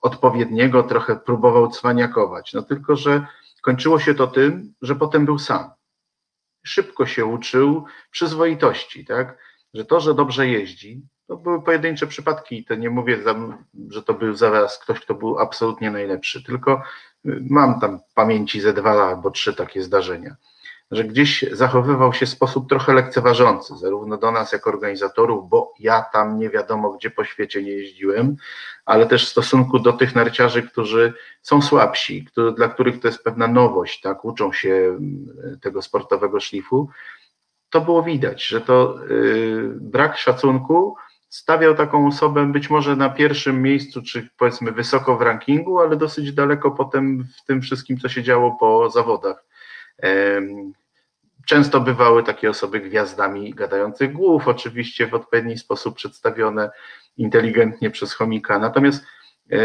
odpowiedniego, trochę próbował cwaniakować. No tylko, że kończyło się to tym, że potem był sam. Szybko się uczył przyzwoitości, tak? Że to, że dobrze jeździ, to były pojedyncze przypadki. To nie mówię, że to był zaraz ktoś, kto był absolutnie najlepszy, tylko mam tam pamięci ze dwa albo trzy takie zdarzenia że gdzieś zachowywał się w sposób trochę lekceważący, zarówno do nas jako organizatorów, bo ja tam nie wiadomo gdzie po świecie nie jeździłem, ale też w stosunku do tych narciarzy, którzy są słabsi, dla których to jest pewna nowość, tak, uczą się mm, tego sportowego szlifu, to było widać, że to yy, brak szacunku stawiał taką osobę być może na pierwszym miejscu, czy powiedzmy wysoko w rankingu, ale dosyć daleko potem w tym wszystkim, co się działo po zawodach. Często bywały takie osoby gwiazdami gadających głów, oczywiście w odpowiedni sposób przedstawione inteligentnie przez chomika. Natomiast e,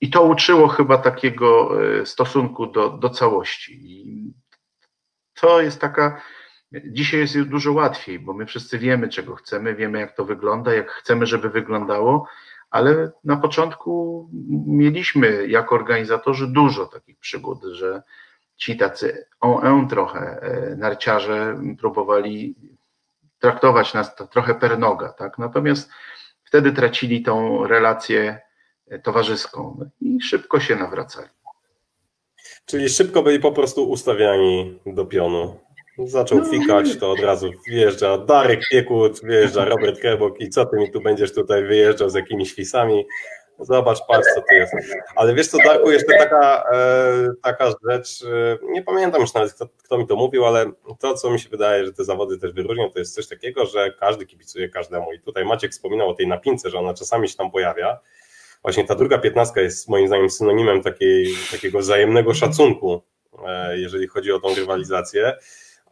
i to uczyło chyba takiego e, stosunku do, do całości. I to jest taka. Dzisiaj jest dużo łatwiej, bo my wszyscy wiemy, czego chcemy, wiemy, jak to wygląda, jak chcemy, żeby wyglądało, ale na początku mieliśmy jako organizatorzy dużo takich przygód, że ci tacy on trochę e, narciarze próbowali traktować nas trochę per noga, tak? Natomiast wtedy tracili tą relację e, towarzyską no i szybko się nawracali. Czyli szybko byli po prostu ustawiani do pionu. Zaczął no. fikać, to od razu wjeżdża Darek Piekut, wjeżdża Robert Kerbok i co ty mi tu będziesz tutaj wyjeżdżał z jakimiś fisami? Zobacz, patrz co tu jest. Ale wiesz co, Darku, jeszcze taka, e, taka rzecz, e, nie pamiętam już nawet kto, kto, mi to mówił, ale to, co mi się wydaje, że te zawody też wyróżnią, to jest coś takiego, że każdy kibicuje każdemu. I tutaj Maciek wspominał o tej napince, że ona czasami się tam pojawia. Właśnie ta druga piętnastka jest moim zdaniem synonimem takiej, takiego wzajemnego szacunku, e, jeżeli chodzi o tą rywalizację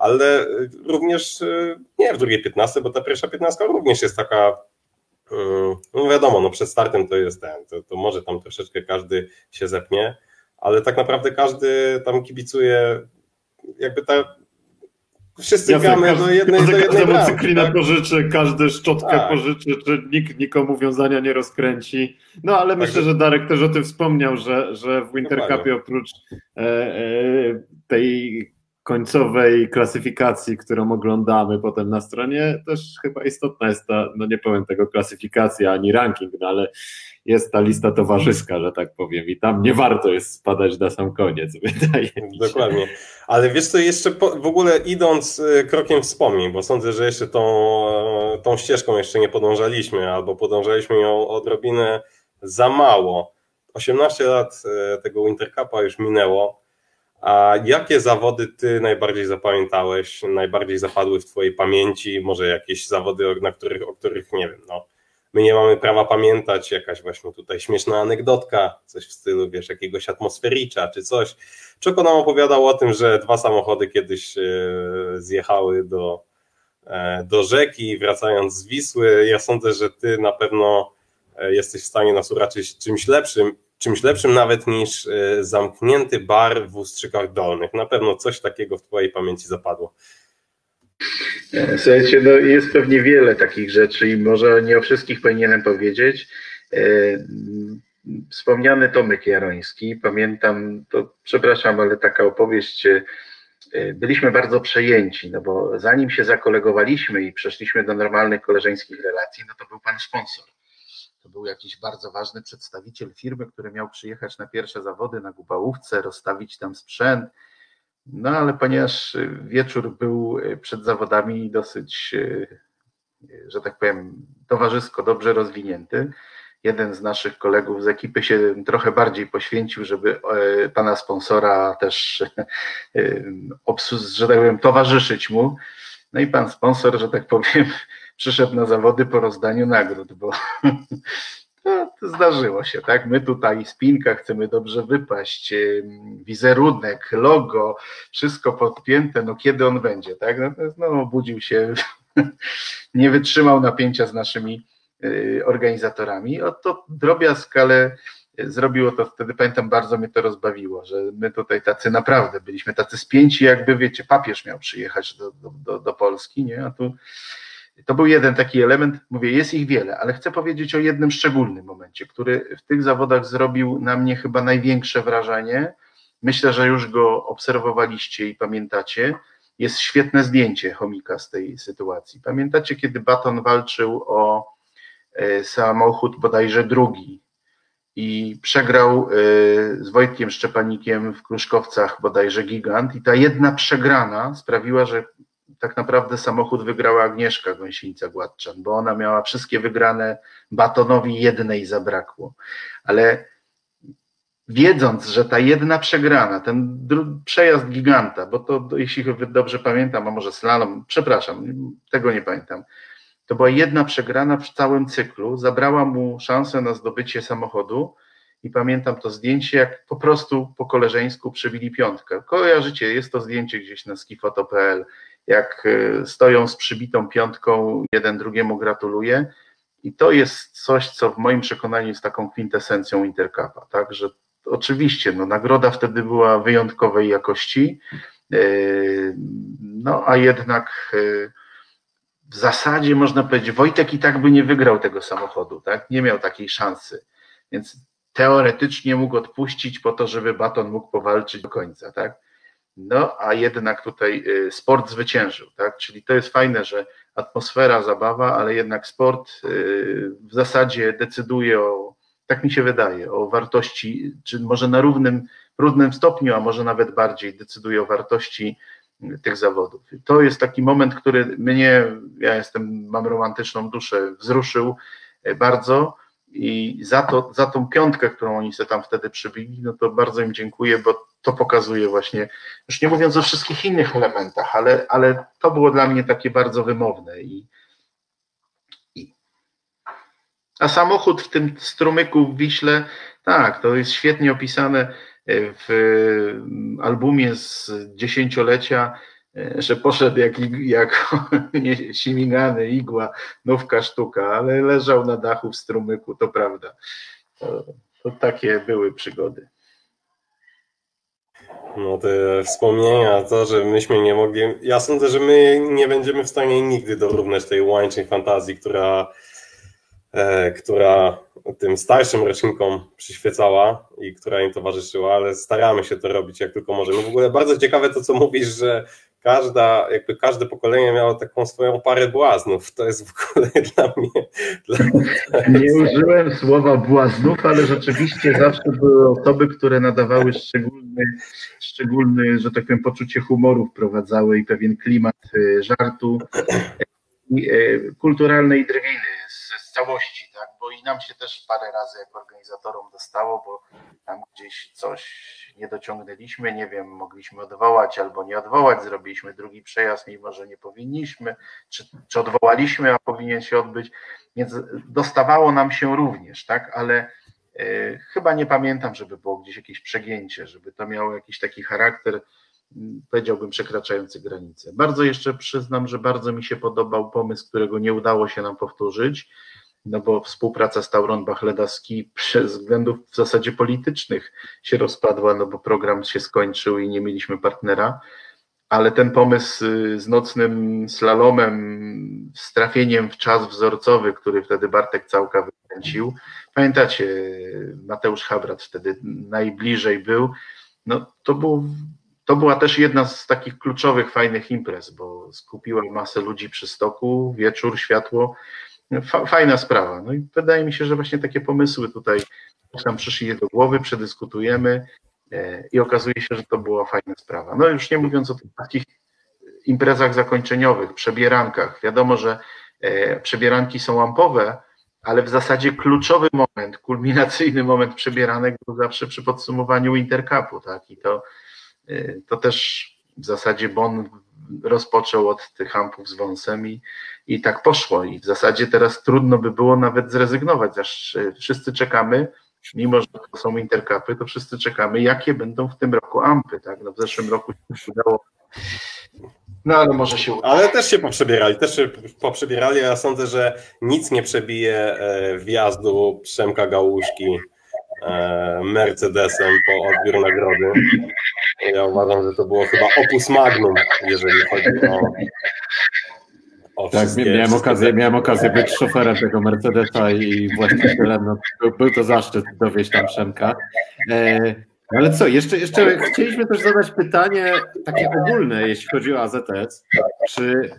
ale również e, nie w drugiej 15, bo ta pierwsza 15 również jest taka Yy, no wiadomo, no przed startem to jest ten, to, to może tam troszeczkę każdy się zepnie, ale tak naprawdę każdy tam kibicuje, jakby ta, Wszyscy gramy każdy, do jednej, do jednej cyklinę tak? pożyczy, każdy szczotkę tak. pożyczy, czy nikt nikomu wiązania nie rozkręci. No ale tak myślę, że Darek też o tym wspomniał, że, że w Wintercupie oprócz e, e, tej końcowej klasyfikacji, którą oglądamy potem na stronie, też chyba istotna jest ta, no nie powiem tego klasyfikacja ani ranking, no ale jest ta lista towarzyska, że tak powiem, i tam nie warto jest spadać na sam koniec, wydaje mi się. Dokładnie. Ale wiesz co, jeszcze po, w ogóle idąc y, krokiem wspomnień, bo sądzę, że jeszcze tą, e, tą ścieżką jeszcze nie podążaliśmy, albo podążaliśmy ją odrobinę za mało. 18 lat e, tego Wintercupa już minęło. A jakie zawody ty najbardziej zapamiętałeś, najbardziej zapadły w twojej pamięci? Może jakieś zawody, na których, o których nie wiem, no, my nie mamy prawa pamiętać, jakaś właśnie tutaj śmieszna anegdotka, coś w stylu, wiesz, jakiegoś atmosfericza czy coś. Czoko nam opowiadał o tym, że dwa samochody kiedyś e, zjechały do, e, do rzeki, wracając z Wisły. Ja sądzę, że ty na pewno e, jesteś w stanie nas uraczyć czymś lepszym, czymś lepszym nawet niż zamknięty bar w Ustrzykach Dolnych. Na pewno coś takiego w twojej pamięci zapadło. Słuchajcie, no jest pewnie wiele takich rzeczy i może nie o wszystkich powinienem powiedzieć. E, wspomniany Tomek Jaroński, pamiętam, to przepraszam, ale taka opowieść, e, byliśmy bardzo przejęci, no bo zanim się zakolegowaliśmy i przeszliśmy do normalnych koleżeńskich relacji, no to był pan sponsor. To był jakiś bardzo ważny przedstawiciel firmy, który miał przyjechać na pierwsze zawody na Gubałówce, rozstawić tam sprzęt, no ale ponieważ wieczór był przed zawodami dosyć, że tak powiem, towarzysko dobrze rozwinięty, jeden z naszych kolegów z ekipy się trochę bardziej poświęcił, żeby e, pana sponsora też, e, że tak powiem, towarzyszyć mu. No i pan sponsor, że tak powiem, przyszedł na zawody po rozdaniu nagród, bo to zdarzyło się, tak? My tutaj spinka chcemy dobrze wypaść, wizerunek, logo, wszystko podpięte, no kiedy on będzie, tak? No obudził się, nie wytrzymał napięcia z naszymi y, organizatorami. Oto drobiazg, ale zrobiło to wtedy, pamiętam, bardzo mnie to rozbawiło, że my tutaj tacy naprawdę byliśmy tacy spięci, jakby wiecie, papież miał przyjechać do, do, do Polski, nie? A tu to był jeden taki element, mówię, jest ich wiele, ale chcę powiedzieć o jednym szczególnym momencie, który w tych zawodach zrobił na mnie chyba największe wrażenie. Myślę, że już go obserwowaliście i pamiętacie. Jest świetne zdjęcie chomika z tej sytuacji. Pamiętacie, kiedy Baton walczył o e, samochód bodajże drugi i przegrał e, z Wojtkiem Szczepanikiem w Kruszkowcach bodajże gigant i ta jedna przegrana sprawiła, że tak naprawdę samochód wygrała Agnieszka Gąsienica-Gładczan, bo ona miała wszystkie wygrane, Batonowi jednej zabrakło. Ale wiedząc, że ta jedna przegrana, ten przejazd giganta, bo to, jeśli dobrze pamiętam, a może slalom, przepraszam, tego nie pamiętam, to była jedna przegrana w całym cyklu, zabrała mu szansę na zdobycie samochodu i pamiętam to zdjęcie, jak po prostu po koleżeńsku przebili piątkę. Kojarzycie, jest to zdjęcie gdzieś na skifoto.pl jak e, stoją z przybitą piątką, jeden drugiemu gratuluje. I to jest coś, co w moim przekonaniu jest taką kwintesencją Intercupa, tak, że oczywiście no, nagroda wtedy była wyjątkowej jakości, e, no a jednak e, w zasadzie można powiedzieć, Wojtek i tak by nie wygrał tego samochodu, tak, nie miał takiej szansy, więc teoretycznie mógł odpuścić po to, żeby Baton mógł powalczyć do końca, tak, no, a jednak tutaj y, sport zwyciężył, tak? Czyli to jest fajne, że atmosfera, zabawa, ale jednak sport y, w zasadzie decyduje o, tak mi się wydaje, o wartości, czy może na równym, równym stopniu, a może nawet bardziej decyduje o wartości y, tych zawodów. To jest taki moment, który mnie, ja jestem, mam romantyczną duszę, wzruszył bardzo i za, to, za tą piątkę, którą oni sobie tam wtedy przybili, no to bardzo im dziękuję, bo to pokazuje właśnie, już nie mówiąc o wszystkich innych elementach, ale, ale to było dla mnie takie bardzo wymowne. I, i. A samochód w tym strumyku w Wiśle, tak, to jest świetnie opisane w albumie z dziesięciolecia, że poszedł jak, jak simigany, igła, nówka sztuka, ale leżał na dachu w strumyku, to prawda. To, to takie były przygody. No te wspomnienia, to, że myśmy nie mogli. Ja sądzę, że my nie będziemy w stanie nigdy dorównać tej łącznej fantazji, która, e, która tym starszym rocznikom przyświecała i która im towarzyszyła, ale staramy się to robić jak tylko możemy. W ogóle bardzo ciekawe to, co mówisz, że każda, jakby każde pokolenie miało taką swoją parę błaznów. To jest w ogóle dla mnie. Dla... Nie użyłem słowa błaznów, ale rzeczywiście zawsze były osoby, które nadawały szczególny, szczególny, że tak powiem, poczucie humoru wprowadzały i pewien klimat e, żartu e, kulturalny i z, z całości, tak? Bo i nam się też parę razy jako organizatorom dostało, bo tam gdzieś coś nie dociągnęliśmy, nie wiem, mogliśmy odwołać albo nie odwołać, zrobiliśmy drugi przejazd, mimo że nie powinniśmy, czy, czy odwołaliśmy, a powinien się odbyć, więc dostawało nam się również, tak, ale y, chyba nie pamiętam, żeby było gdzieś jakieś przegięcie, żeby to miało jakiś taki charakter, powiedziałbym, przekraczający granice. Bardzo jeszcze przyznam, że bardzo mi się podobał pomysł, którego nie udało się nam powtórzyć, no bo współpraca z Tauron Bachledaski przez względów w zasadzie politycznych się rozpadła, no bo program się skończył i nie mieliśmy partnera, ale ten pomysł y, z nocnym slalomem, z trafieniem w czas wzorcowy, który wtedy Bartek Całka wykręcił, pamiętacie, Mateusz Habrat wtedy najbliżej był, no to był to była też jedna z takich kluczowych, fajnych imprez, bo skupiła masę ludzi przy stoku, wieczór, światło, Fajna sprawa. No i wydaje mi się, że właśnie takie pomysły tutaj nam przyszli do głowy, przedyskutujemy e, i okazuje się, że to była fajna sprawa. No już nie mówiąc o tych takich imprezach zakończeniowych, przebierankach. Wiadomo, że e, przebieranki są lampowe, ale w zasadzie kluczowy moment, kulminacyjny moment przebieranek był zawsze przy podsumowaniu Intercupu, tak? I to, to też w zasadzie Bon rozpoczął od tych hampów z wąsem i, i tak poszło. I w zasadzie teraz trudno by było nawet zrezygnować, aż e, wszyscy czekamy, mimo że to są interkapy, to wszyscy czekamy, jakie będą w tym roku ampy. Tak? No w zeszłym roku się udało. No ale może się uda. Ale też się poprzebierali, też się poprzebierali. Ja sądzę, że nic nie przebije e, wjazdu Przemka Gałuszki Mercedesem po odbiór nagrody. Ja uważam, że to było chyba opus magnum, jeżeli chodzi o tak, miałem okazję, miałem okazję być szoferem tego Mercedesa i właścicielem. No, był, był to zaszczyt dowieść tam Przemka. E, ale co, jeszcze, jeszcze chcieliśmy też zadać pytanie takie ogólne, jeśli chodzi o AZS. Czy,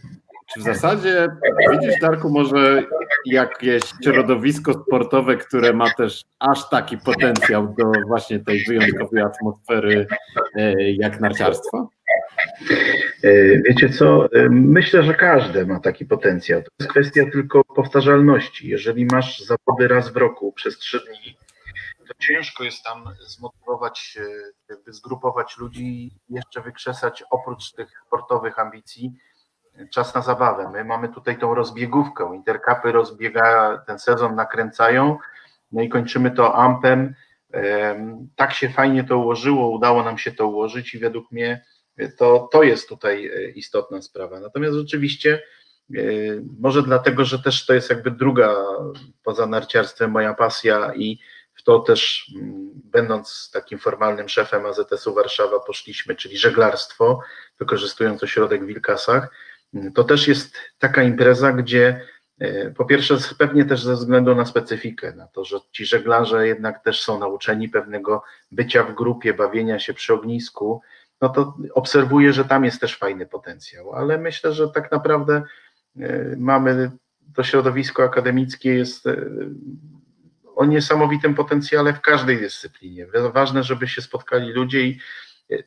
czy w zasadzie widzisz, Darku, może jakieś środowisko sportowe, które ma też aż taki potencjał do właśnie tej wyjątkowej atmosfery e, jak narciarstwo? E, wiecie co? E, myślę, że każdy ma taki potencjał. To jest kwestia tylko powtarzalności. Jeżeli masz zawody raz w roku przez trzy dni, to ciężko jest tam zmotywować, jakby zgrupować ludzi jeszcze wykrzesać oprócz tych sportowych ambicji czas na zabawę. My mamy tutaj tą rozbiegówkę. Interkapy rozbiega, ten sezon nakręcają, no i kończymy to ampem. Tak się fajnie to ułożyło, udało nam się to ułożyć i według mnie to, to jest tutaj e, istotna sprawa. Natomiast rzeczywiście, e, może dlatego, że też to jest jakby druga poza narciarstwem moja pasja i w to też mm, będąc takim formalnym szefem AZS-u Warszawa poszliśmy, czyli żeglarstwo, wykorzystując ośrodek w Wilkasach. To też jest taka impreza, gdzie e, po pierwsze pewnie też ze względu na specyfikę, na to, że ci żeglarze jednak też są nauczeni pewnego bycia w grupie, bawienia się przy ognisku, no to obserwuję, że tam jest też fajny potencjał, ale myślę, że tak naprawdę e, mamy to środowisko akademickie jest e, o niesamowitym potencjale w każdej dyscyplinie. Ważne, żeby się spotkali ludzie i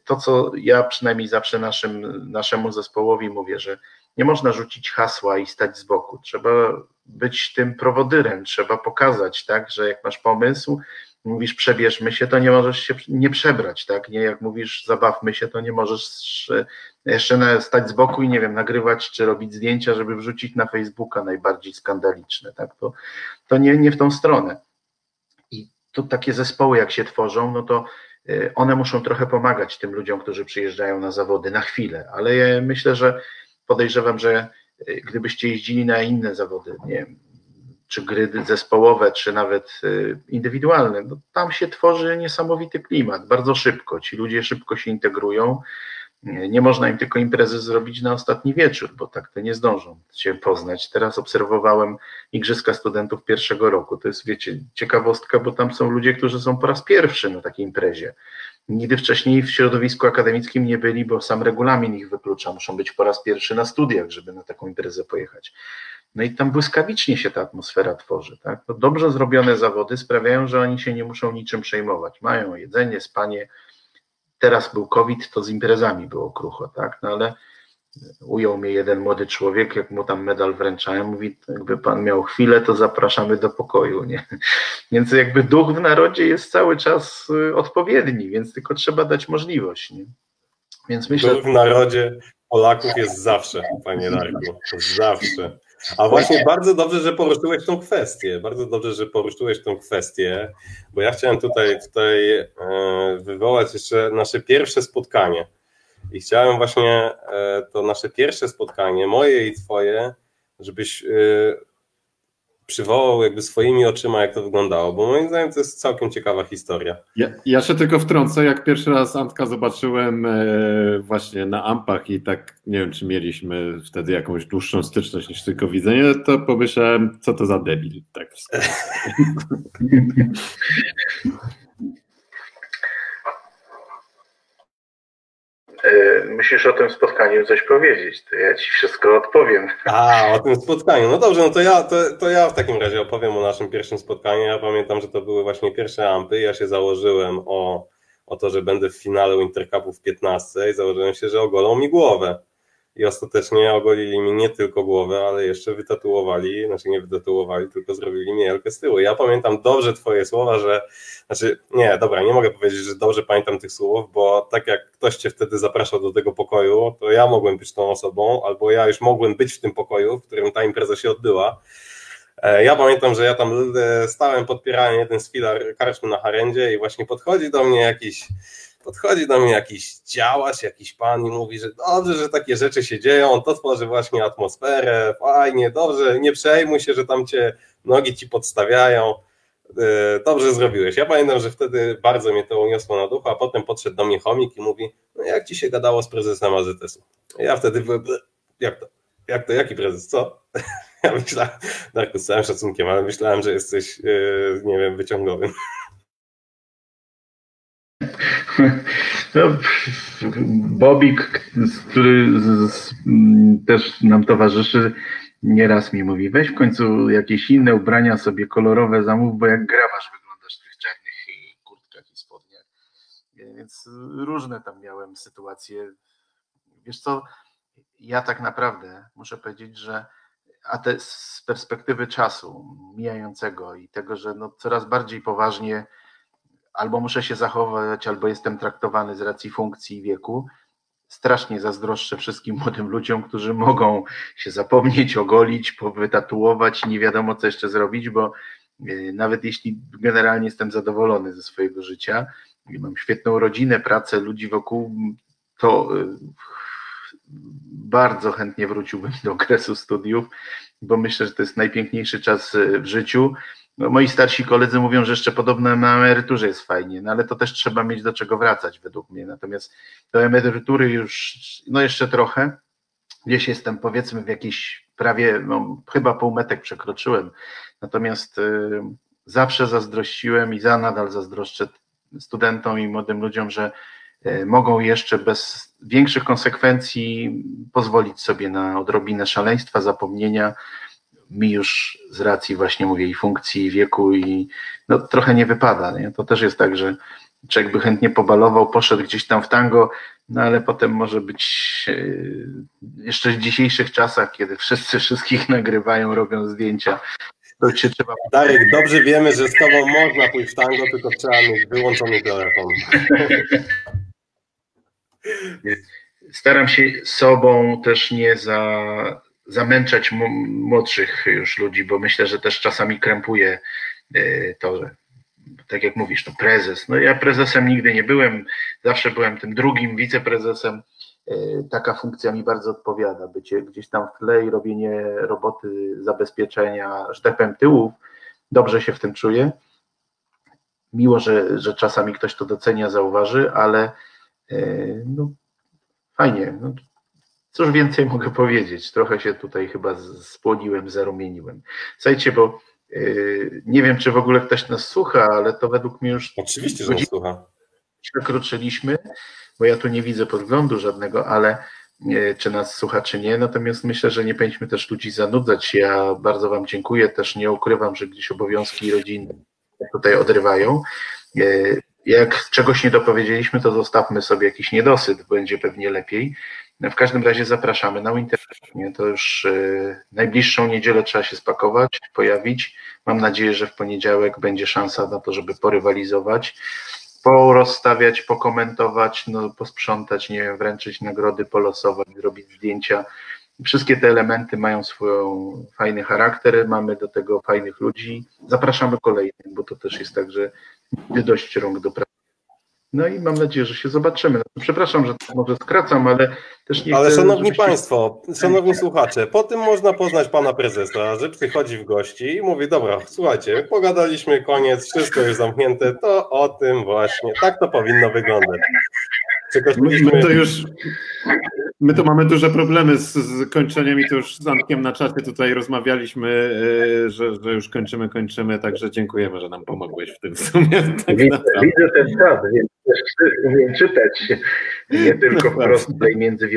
to, co ja przynajmniej zawsze naszym, naszemu zespołowi mówię, że nie można rzucić hasła i stać z boku. Trzeba być tym prowodyrem, trzeba pokazać, tak, że jak masz pomysł, mówisz przebierzmy się, to nie możesz się nie przebrać, tak? Nie jak mówisz zabawmy się, to nie możesz jeszcze stać z boku i nie wiem, nagrywać czy robić zdjęcia, żeby wrzucić na Facebooka najbardziej skandaliczne, tak? To, to nie, nie w tą stronę. I tu takie zespoły jak się tworzą, no to one muszą trochę pomagać tym ludziom, którzy przyjeżdżają na zawody na chwilę, ale ja myślę, że podejrzewam, że y, gdybyście jeździli na inne zawody, nie wiem, czy gry zespołowe, czy nawet indywidualne, no tam się tworzy niesamowity klimat, bardzo szybko. Ci ludzie szybko się integrują. Nie można im tylko imprezy zrobić na ostatni wieczór, bo tak to nie zdążą się poznać. Teraz obserwowałem Igrzyska Studentów pierwszego roku. To jest, wiecie, ciekawostka, bo tam są ludzie, którzy są po raz pierwszy na takiej imprezie. Nigdy wcześniej w środowisku akademickim nie byli, bo sam regulamin ich wyklucza. Muszą być po raz pierwszy na studiach, żeby na taką imprezę pojechać. No i tam błyskawicznie się ta atmosfera tworzy. Tak? No dobrze zrobione zawody sprawiają, że oni się nie muszą niczym przejmować. Mają jedzenie, spanie, teraz był COVID, to z imprezami było krucho, tak? No ale ujął mnie jeden młody człowiek, jak mu tam medal wręczałem, mówi, jakby pan miał chwilę, to zapraszamy do pokoju, nie? Więc jakby duch w narodzie jest cały czas y, odpowiedni, więc tylko trzeba dać możliwość, nie? Więc myślę... Duch w narodzie Polaków jest zawsze, panie Darku, zawsze. A właśnie bardzo dobrze, że poruszyłeś tą kwestię. Bardzo dobrze, że poruszyłeś tą kwestię, bo ja chciałem tutaj, tutaj e, wywołać jeszcze nasze pierwsze spotkanie. I chciałem właśnie e, to nasze pierwsze spotkanie, moje i twoje, żebyś e, przywołał jakby swoimi oczyma, jak to wyglądało, bo moim zdaniem to jest całkiem ciekawa historia. Ja, ja się tylko wtrącę, jak pierwszy raz Antka zobaczyłem e, właśnie na Ampach i tak, nie wiem, czy mieliśmy wtedy jakąś dłuższą styczność niż tylko widzenie, to pomyślałem, co to za debil, tak musisz o tym spotkaniu coś powiedzieć, to ja ci wszystko odpowiem. A, o tym spotkaniu. No dobrze, no to ja, to, to ja w takim razie opowiem o naszym pierwszym spotkaniu. Ja pamiętam, że to były właśnie pierwsze ampy. Ja się założyłem o, o to, że będę w finale Intercupu w 15 i założyłem się, że ogolą mi głowę i ostatecznie ogolili mi nie tylko głowę, ale jeszcze wytatuowali, znaczy nie wytatuowali, tylko zrobili mi jelkę z tyłu. Ja pamiętam dobrze twoje słowa, że, znaczy nie, dobra, nie mogę powiedzieć, że dobrze pamiętam tych słów, bo tak jak ktoś cię wtedy zapraszał do tego pokoju, to ja mogłem być tą osobą, albo ja już mogłem być w tym pokoju, w którym ta impreza się odbyła. E, ja pamiętam, że ja tam e, stałem, podpierałem jeden z filar karczmy na Harendzie i właśnie podchodzi do mnie jakiś podchodzi do mnie jakiś działacz, jakiś pan i mówi, że dobrze, że takie rzeczy się dzieją, to tworzy właśnie atmosferę, fajnie, dobrze, nie przejmuj się, że tam cię nogi ci podstawiają, e, dobrze zrobiłeś. Ja pamiętam, że wtedy bardzo mnie to uniosło na duchu, a potem podszedł do mnie chomik i mówi, no jak ci się gadało z prezesem AZS-u? Ja wtedy byłem, jak to, jak to, jaki prezes, co? Ja myślałem, Darku, z całym szacunkiem, ale myślałem, że jesteś, e, nie wiem, wyciągowym. No, Bobik, który też nam towarzyszy, nieraz mi mówi, weź w końcu jakieś inne ubrania sobie kolorowe zamów, bo jak grawasz wyglądasz w tych czarnych kurtkach i spodniach. Więc różne tam miałem sytuacje. Wiesz co, ja tak naprawdę muszę powiedzieć, że a te z perspektywy czasu mijającego i tego, że no coraz bardziej poważnie albo muszę się zachować, albo jestem traktowany z racji funkcji i wieku. Strasznie zazdroszczę wszystkim młodym ludziom, którzy mogą się zapomnieć, ogolić, powytatuować nie wiadomo co jeszcze zrobić, bo e, nawet jeśli generalnie jestem zadowolony ze swojego życia, mam świetną rodzinę, pracę, ludzi wokół, to e, bardzo chętnie wróciłbym do okresu studiów, bo myślę, że to jest najpiękniejszy czas e, w życiu no, moi starsi koledzy mówią, że jeszcze podobno na emeryturze jest fajnie, no ale to też trzeba mieć do czego wracać według mnie. Natomiast do emerytury już, no jeszcze trochę. Gdzieś jestem powiedzmy w jakiś prawie, no chyba półmetek przekroczyłem. Natomiast y, zawsze zazdrościłem i za nadal zazdroszczę studentom i młodym ludziom, że y, mogą jeszcze bez większych konsekwencji pozwolić sobie na odrobinę szaleństwa, zapomnienia, mi już z racji właśnie mówię i funkcji, i wieku i no, trochę nie wypada. Nie? To też jest tak, że człowiek by chętnie pobalował, poszedł gdzieś tam w tango, no ale potem może być e, jeszcze w dzisiejszych czasach, kiedy wszyscy wszystkich nagrywają, robią zdjęcia, to się trzeba... Darek, dobrze wiemy, że z tobą można pójść w tango, tylko trzeba mieć wyłączony telefon. Staram się sobą też nie za zamęczać młodszych już ludzi, bo myślę, że też czasami krępuje e, to, że tak jak mówisz, to prezes. No ja prezesem nigdy nie byłem, zawsze byłem tym drugim wiceprezesem. taka funkcja mi bardzo odpowiada, bycie gdzieś tam w tle i robienie roboty zabezpieczenia, powiem, tyłów, dobrze się w tym czuję. Miło, że, że czasami ktoś to docenia, zauważy, ale no, fajnie. No, cóż więcej mogę powiedzieć? Trochę się tutaj chyba spłoniłem, zarumieniłem. Słuchajcie, bo yy, nie wiem, czy w ogóle ktoś nas słucha, ale to według mnie już. Oczywiście, że nas słucha. Przekroczyliśmy, bo ja tu nie widzę podglądu żadnego, ale yy, czy nas słucha, czy nie. Natomiast myślę, że nie powinniśmy też ludzi zanudzać. Ja bardzo Wam dziękuję. Też nie ukrywam, że gdzieś obowiązki rodzinne tutaj odrywają. Yy, jak czegoś nie dopowiedzieliśmy, to zostawmy sobie jakiś niedosyt, będzie pewnie lepiej. W każdym razie zapraszamy na Winter. To już y, najbliższą niedzielę trzeba się spakować, pojawić. Mam nadzieję, że w poniedziałek będzie szansa na to, żeby porywalizować, porozstawiać, pokomentować, no, posprzątać, nie wiem, wręczyć nagrody, polosować, zrobić zdjęcia. Wszystkie te elementy mają swój fajny charakter, mamy do tego fajnych ludzi. Zapraszamy kolejnych, bo to też jest tak, że dość rąk do pracy. No i mam nadzieję, że się zobaczymy. No, przepraszam, że może skracam, ale też nie Ale chcę, szanowni żebyście... państwo, szanowni słuchacze, po tym można poznać pana prezesa, że przychodzi w gości i mówi, dobra, słuchajcie, pogadaliśmy, koniec, wszystko jest zamknięte, to o tym właśnie, tak to powinno wyglądać. My, my to już My tu mamy duże problemy z, z kończeniem i to już z Antkiem na czacie tutaj rozmawialiśmy, e, że, że już kończymy, kończymy, także dziękujemy, że nam pomogłeś w tym w sumie. Tak widzę, widzę, ten czat, więc umiem czytać, nie tylko no wprost tutaj między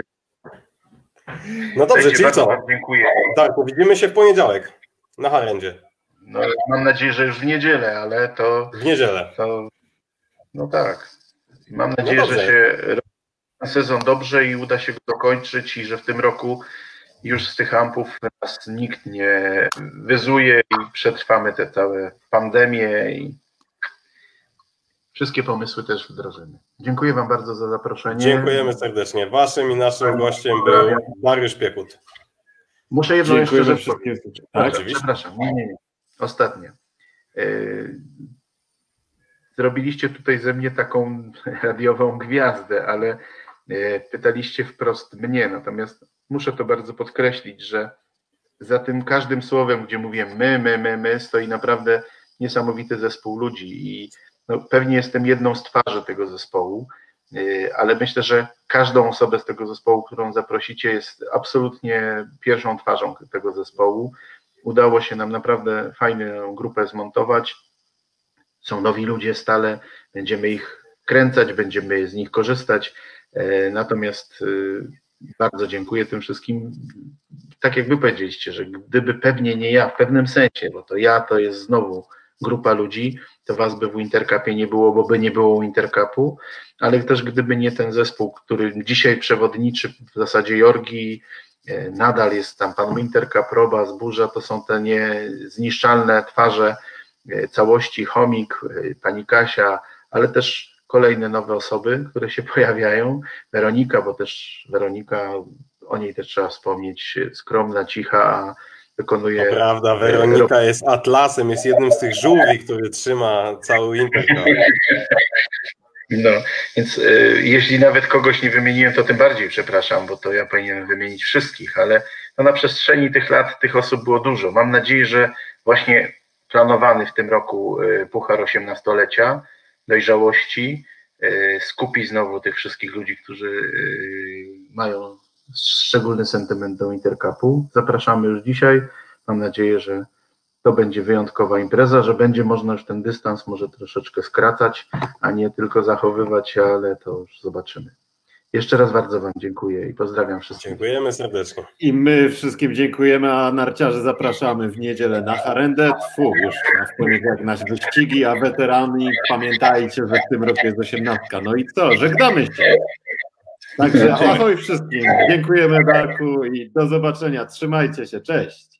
No dobrze, czyli co? Dziękuję. Tak, widzimy się w poniedziałek na Harendzie. No, mam nadzieję, że już w niedzielę, ale to... W niedzielę. To, no tak. Mam nadzieję, no że się sezon dobrze i uda się go dokończyć i że w tym roku już z tych ampów nas nikt nie wyzuje i przetrwamy te całe pandemie i wszystkie pomysły też wdrożymy. Dziękuję Wam bardzo za zaproszenie. Dziękujemy serdecznie. Waszym i naszym gościem był Dariusz Piekut. Muszę jedno Dziękuję jeszcze rzecz powiedzieć. Tak, przepraszam. Nie, nie, nie. Ostatnie. E, zrobiliście tutaj ze mnie taką radiową gwiazdę, ale pytaliście wprost mnie, natomiast muszę to bardzo podkreślić, że za tym każdym słowem, gdzie mówię my, my, my, my, stoi naprawdę niesamowity zespół ludzi i no, pewnie jestem jedną z twarzy tego zespołu, e, ale myślę, że każdą osobę z tego zespołu, którą zaprosicie, jest absolutnie pierwszą twarzą tego zespołu. Udało się nam naprawdę fajną grupę zmontować. Są nowi ludzie stale, będziemy ich kręcać, będziemy z nich korzystać. E, natomiast e, bardzo dziękuję tym wszystkim. Tak jak wy powiedzieliście, że gdyby pewnie nie ja, w pewnym sensie, bo to ja to jest znowu grupa ludzi, to was by w Intercapie nie było, bo by nie było Intercapu, ale też gdyby nie ten zespół, który dzisiaj przewodniczy w zasadzie Jorgi, e, nadal jest tam pan Wintercap, Roba, Zburza, to są te niezniszczalne twarze całości, Chomik, pani Kasia, ale też kolejne nowe osoby, które się pojawiają. Weronika, bo też Weronika, o niej też trzeba wspomnieć, skromna, cicha, a wykonuje. To prawda, Weronika jest atlasem, jest jednym z tych żółwi, który trzyma cały internet. No, więc y, jeśli nawet kogoś nie wymieniłem, to tym bardziej przepraszam, bo to ja powinienem wymienić wszystkich, ale no, na przestrzeni tych lat tych osób było dużo. Mam nadzieję, że właśnie planowany w tym roku y, Puchar 18-lecia dojrzałości e, skupi znowu tych wszystkich ludzi, którzy e, mają szczególny sentyment do Intercapu. Zapraszamy już dzisiaj. Mam nadzieję, że to będzie wyjątkowa impreza, że będzie można już ten dystans może troszeczkę skracać, a nie tylko zachowywać, ale to już zobaczymy. Jeszcze raz bardzo Wam dziękuję i pozdrawiam wszystkich. Dziękujemy serdecznie. I my wszystkim dziękujemy, a narciarzy zapraszamy w niedzielę na Harendę. Tfu, już w poniedziałek nasze wyścigi, a weterani pamiętajcie, że w tym roku jest osiemnastka. No i co, żegnamy się. Także ahoj wszystkim. Dziękujemy Darku i do zobaczenia. Trzymajcie się. Cześć.